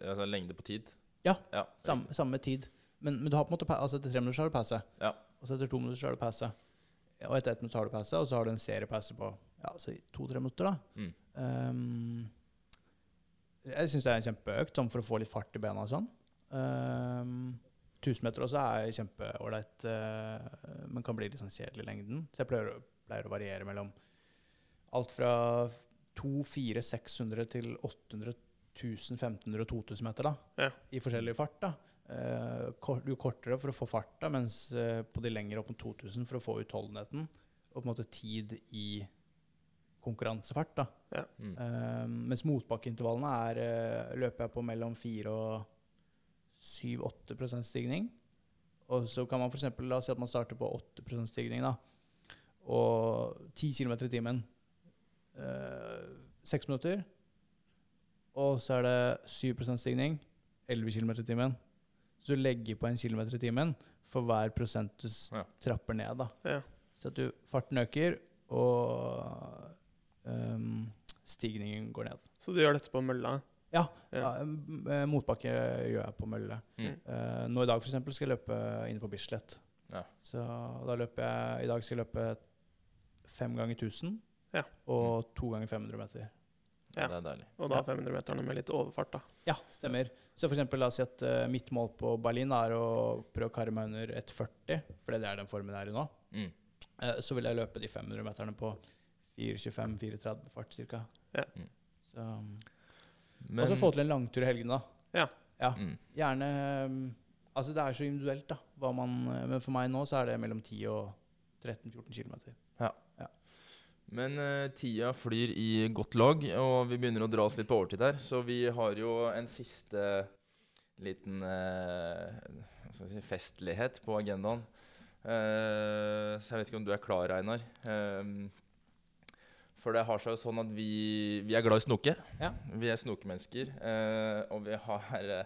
[SPEAKER 2] eh, altså lengde på tid.
[SPEAKER 4] Ja,
[SPEAKER 2] ja
[SPEAKER 4] Samme, samme tid. Men, men du har på en måte altså etter tre minutter så har du pause.
[SPEAKER 2] Ja.
[SPEAKER 4] Og så etter to minutter så har du pause. Og etter ett minutt har du pause, og så har du en seriepause på ja, så to-tre minutter. da.
[SPEAKER 2] Mm.
[SPEAKER 4] Um, jeg syns det er en kjempeøkt sånn for å få litt fart i bena og sånn. Um, 1000 meter også er kjempeålreit, uh, men kan bli litt sånn kjedelig i lengden. Så jeg pleier, pleier å variere mellom alt fra 200, 400, 600 til 800, 1000, 1500 og 2000 meter da,
[SPEAKER 3] Ja.
[SPEAKER 4] i forskjellig fart. da. Eh, jo kortere for å få fart, da, mens eh, på de lengre opp mot 2000 for å få utholdenheten og på en måte tid i konkurransefart. da.
[SPEAKER 2] Mm.
[SPEAKER 4] Eh, mens motbakkeintervallene er eh, løper jeg på mellom 4 og 7-8 stigning. Og så kan man f.eks. la oss si at man starter på 8 stigning, da. Og 10 km i timen. Eh, 6 minutter. Og så er det 7 stigning. 11 km i timen. Så du legger på en kilometer i timen for hver prosent du
[SPEAKER 2] Ja.
[SPEAKER 4] trapper ned. da.
[SPEAKER 3] Ja.
[SPEAKER 4] Så at du, farten øker, og um, stigningen går ned.
[SPEAKER 3] Så du gjør dette på mølla?
[SPEAKER 4] Ja,
[SPEAKER 3] Ja.
[SPEAKER 4] ja. eh, motbakke gjør jeg på mølle.
[SPEAKER 2] Mm.
[SPEAKER 4] Uh, nå i dag for eksempel skal jeg løpe inne på Bislett.
[SPEAKER 2] Ja.
[SPEAKER 4] Så da løper jeg I dag skal jeg løpe fem ganger 1000
[SPEAKER 3] Ja.
[SPEAKER 4] og to ganger 500 meter.
[SPEAKER 3] Ja.
[SPEAKER 2] Det er deilig.
[SPEAKER 3] Og da 500-meterne med litt overfart, da.
[SPEAKER 4] Ja, stemmer. Så for eksempel, la oss si at uh, mitt mål på Berlin er å prøve å karre meg under 1,40, for det er den formen jeg er i nå.
[SPEAKER 2] Mm.
[SPEAKER 4] Uh, så vil jeg løpe de 500 meterne på 4,25-4,30 fart ca.
[SPEAKER 3] Ja.
[SPEAKER 2] Mm.
[SPEAKER 4] Så, um,
[SPEAKER 2] Men
[SPEAKER 4] og så få til en langtur i helgene, da.
[SPEAKER 3] Ja.
[SPEAKER 4] ja.
[SPEAKER 2] mm.
[SPEAKER 4] Gjerne um, Altså, det er så individuelt, da. Hva man, eh, men for meg nå så er det mellom 10 og 13-14 km.
[SPEAKER 2] Men uh, tida flyr i godt lag, og vi begynner å dra oss litt på overtid her. Så vi har jo en siste liten uh, si, festlighet på agendaen. Uh, så jeg vet ikke om du er klar, Einar. Eh, for det har seg jo sånn at vi, vi er glad i snoke.
[SPEAKER 4] Ja.
[SPEAKER 2] Vi er snokemennesker. og vi har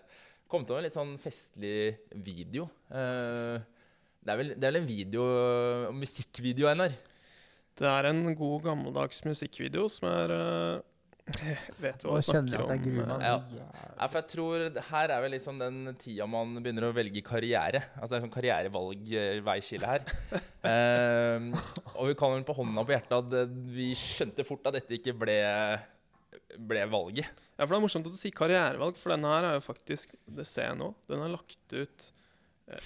[SPEAKER 2] kommet over en litt sånn festlig video. Det, er vel, det er vel en video, musikkvideo, Einar?
[SPEAKER 3] Det er en god, gammeldags musikkvideo som er uh, Vet du hva jeg snakker
[SPEAKER 4] om? jeg
[SPEAKER 3] om?
[SPEAKER 4] gruer meg.
[SPEAKER 2] Ja. Ja, for jeg tror her er vel liksom den tida man begynner å velge karriere. Altså Det er sånn karrierevalg-veiskille her. uh, og vi kan vel på hånda på hjertet at eh, vi skjønte fort at dette ikke ble, ble valget.
[SPEAKER 3] Ja, for det er morsomt at du sier karrierevalg, for denne her er jo faktisk Det ser jeg nå. Den er lagt ut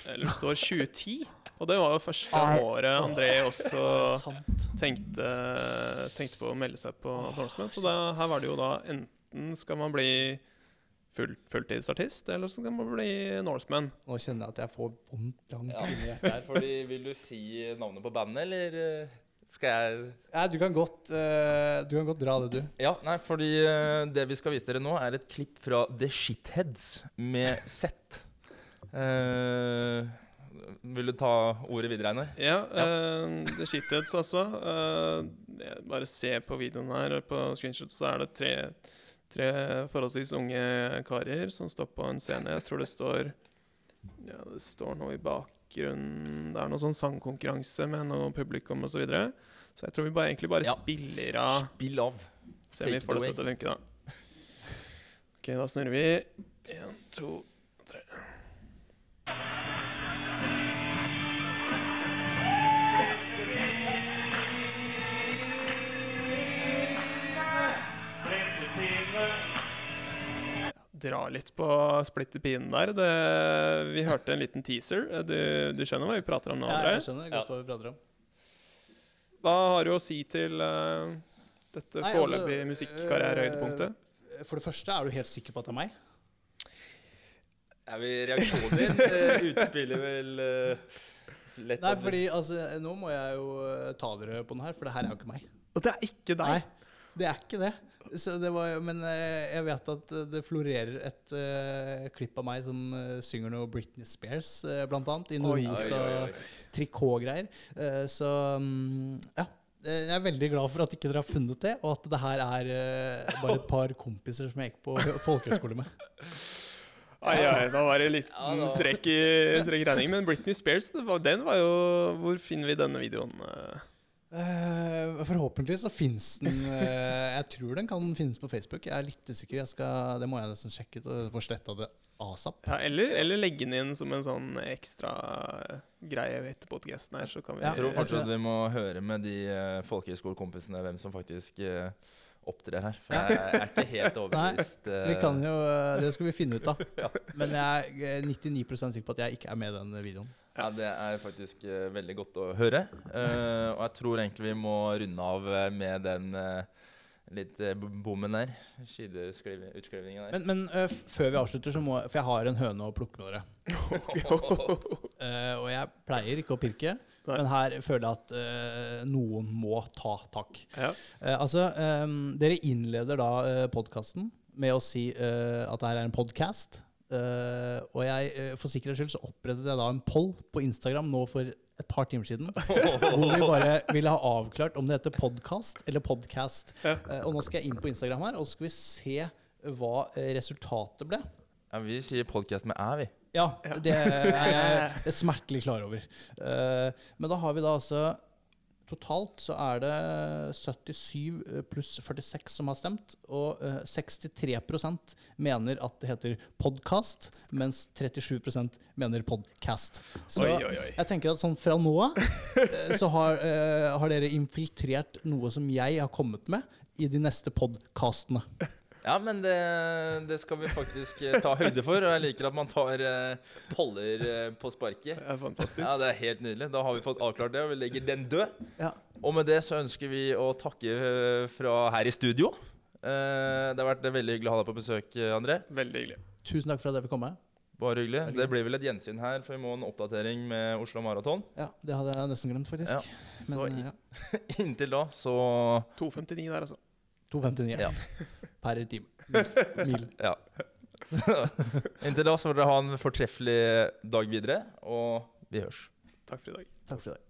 [SPEAKER 3] Eller det står 2010. Og det var jo første året André også tenkte, tenkte på å melde seg på Norseman. Så da, her var det jo da enten skal man bli full, fulltidsartist, eller så skal man bli Norseman.
[SPEAKER 4] Nå kjenner jeg at jeg får vondt langt
[SPEAKER 2] Ja.
[SPEAKER 4] inni hjertet.
[SPEAKER 2] Fordi, vil du si navnet på bandet, eller eh, skal jeg
[SPEAKER 4] Ja, du kan godt, uh, du kan godt dra det, du.
[SPEAKER 2] Ja, nei, fordi uh, det vi skal vise dere nå, er et klipp fra The Shitheads med Z. Eh, vil du ta ordet videre, Einar?
[SPEAKER 3] Ja, uh, The Shitheads, altså. Uh, bare se på videoen her, på screenshot, så er det tre, tre forholdsvis unge karer som står på en scene. Jeg tror det står Ja, det står noe i bakgrunnen Det er noe sånn sangkonkurranse med noe publikum osv. Så, videre. så jeg tror vi bare, egentlig bare
[SPEAKER 2] Ja.
[SPEAKER 3] spiller av
[SPEAKER 2] Spill av.
[SPEAKER 3] Se om vi får det til å funke, da. Ok, da snurrer vi. Én, to, tre. Dra litt på splitter pinen der. Det, vi hørte en liten teaser. Du, du skjønner hva vi prater om nå?
[SPEAKER 4] Ja, jeg skjønner godt hva vi prater om.
[SPEAKER 3] Hva har du å si til uh, dette
[SPEAKER 4] foreløpig altså,
[SPEAKER 3] musikkarrierehøydepunktet?
[SPEAKER 4] eh, For det første, er du helt sikker på at det er meg?
[SPEAKER 2] Er vi reaksjoner? Eh, Utspiller vel lett
[SPEAKER 4] Nei, fordi altså, nå må jeg jo ta dere på den her, for det her er jo ikke meg.
[SPEAKER 3] Og det er ikke deg!
[SPEAKER 4] Nei, det er ikke det. Så det var, men eh, jeg vet at det florerer et uh, klipp av meg som eh, synger noe Britney Spears, uh, blant annet, i noe
[SPEAKER 2] og
[SPEAKER 4] trikotgreier. Uh, så um, ja. Jeg er veldig glad for at ikke dere har funnet det, og at det her er uh, bare et par kompiser som jeg gikk på folkehøyskole med.
[SPEAKER 3] Ai, ai, da var det en liten
[SPEAKER 2] strek
[SPEAKER 3] strekk i strekk i regning. Men Britney Spears, var, den var jo Hvor finner vi denne videoen? Eh?
[SPEAKER 4] Eh, forhåpentlig så fins den eh, Jeg tror den kan finnes på Facebook. Jeg er litt usikker. Jeg skal, det må jeg nesten sjekke ut og få sletta det asap.
[SPEAKER 3] Ja, eller, eller legge den inn som en sånn ekstra greie greie etter podcasten her, så kan vi
[SPEAKER 4] Ja,
[SPEAKER 2] Jeg tror fortsatt vi må høre med de uh, folkehøyskolekompisene hvem som faktisk eh, opptrer her. For jeg er ikke helt overbevist. Nei,
[SPEAKER 4] Vi kan jo, eh, Det skal vi finne ut av. Men jeg er 99% sikker på at jeg ikke er med i den videoen.
[SPEAKER 2] Ja, Det er faktisk eh, veldig godt å høre. Uh, og jeg tror egentlig vi må runde av eh, med den uh, litt uh, bommen der. Skideutskrivningen der.
[SPEAKER 4] Men, men uh, før vi avslutter, så må For jeg har en høne å plukke med dere. Eh, og jeg pleier ikke å pirke,
[SPEAKER 3] Nei.
[SPEAKER 4] men her føler jeg at uh, noen må ta tak.
[SPEAKER 3] Ja.
[SPEAKER 4] Uh, altså, um, dere innleder da uh, podkasten med å si uh, at det her er en podkast. og jeg, for sikkerhets skyld så opprettet jeg da en poll på Instagram nå for et par timer siden. hvor vi bare ville ha avklart om det heter podkast eller podcast.
[SPEAKER 3] Ja.
[SPEAKER 4] Og nå skal jeg inn på Instagram her, og så skal vi se hva resultatet ble.
[SPEAKER 2] Ja, vi sier podkast med æ, vi.
[SPEAKER 4] Ja, det er jeg smertelig klar over. Eh, men da har vi da altså Totalt så er det 77 pluss 46 som har stemt, og eh, 63% mener at det heter podkast, mens 37% mener podcast. Så
[SPEAKER 3] Oi, oi, oi.
[SPEAKER 4] jeg tenker at sånn fra nå av eh, så har, eh, har dere infiltrert noe som jeg har kommet med i de neste podkastene.
[SPEAKER 2] Ja, men det, det skal vi faktisk eh, ta høyde for. Og jeg liker at man tar eh, poller eh, på sparket.
[SPEAKER 3] Det er fantastisk.
[SPEAKER 2] Ja, Det er helt nydelig. Da har vi fått avklart det, og vi legger den død.
[SPEAKER 4] Ja.
[SPEAKER 2] Og med det så ønsker vi å takke fra her i studio. Eh, Det har vært veldig hyggelig å ha deg på besøk, André.
[SPEAKER 3] Veldig hyggelig.
[SPEAKER 4] Tusen takk for at jeg fikk komme.
[SPEAKER 2] Bare hyggelig. Det blir vel et gjensyn her, for vi må ha en oppdatering med Oslo Maraton.
[SPEAKER 4] Ja, Det hadde jeg nesten glemt, faktisk.
[SPEAKER 2] Ja, så
[SPEAKER 4] Men
[SPEAKER 2] i-
[SPEAKER 4] ja,
[SPEAKER 2] Inntil da så
[SPEAKER 3] 2,59 der, altså.
[SPEAKER 4] 2,59
[SPEAKER 2] Ja.
[SPEAKER 4] Per time. Mil.
[SPEAKER 2] Ja. Inntil da så får dere ha en fortreffelig dag videre, og vi hørs.
[SPEAKER 3] Takk for i dag.
[SPEAKER 4] Takk for i dag.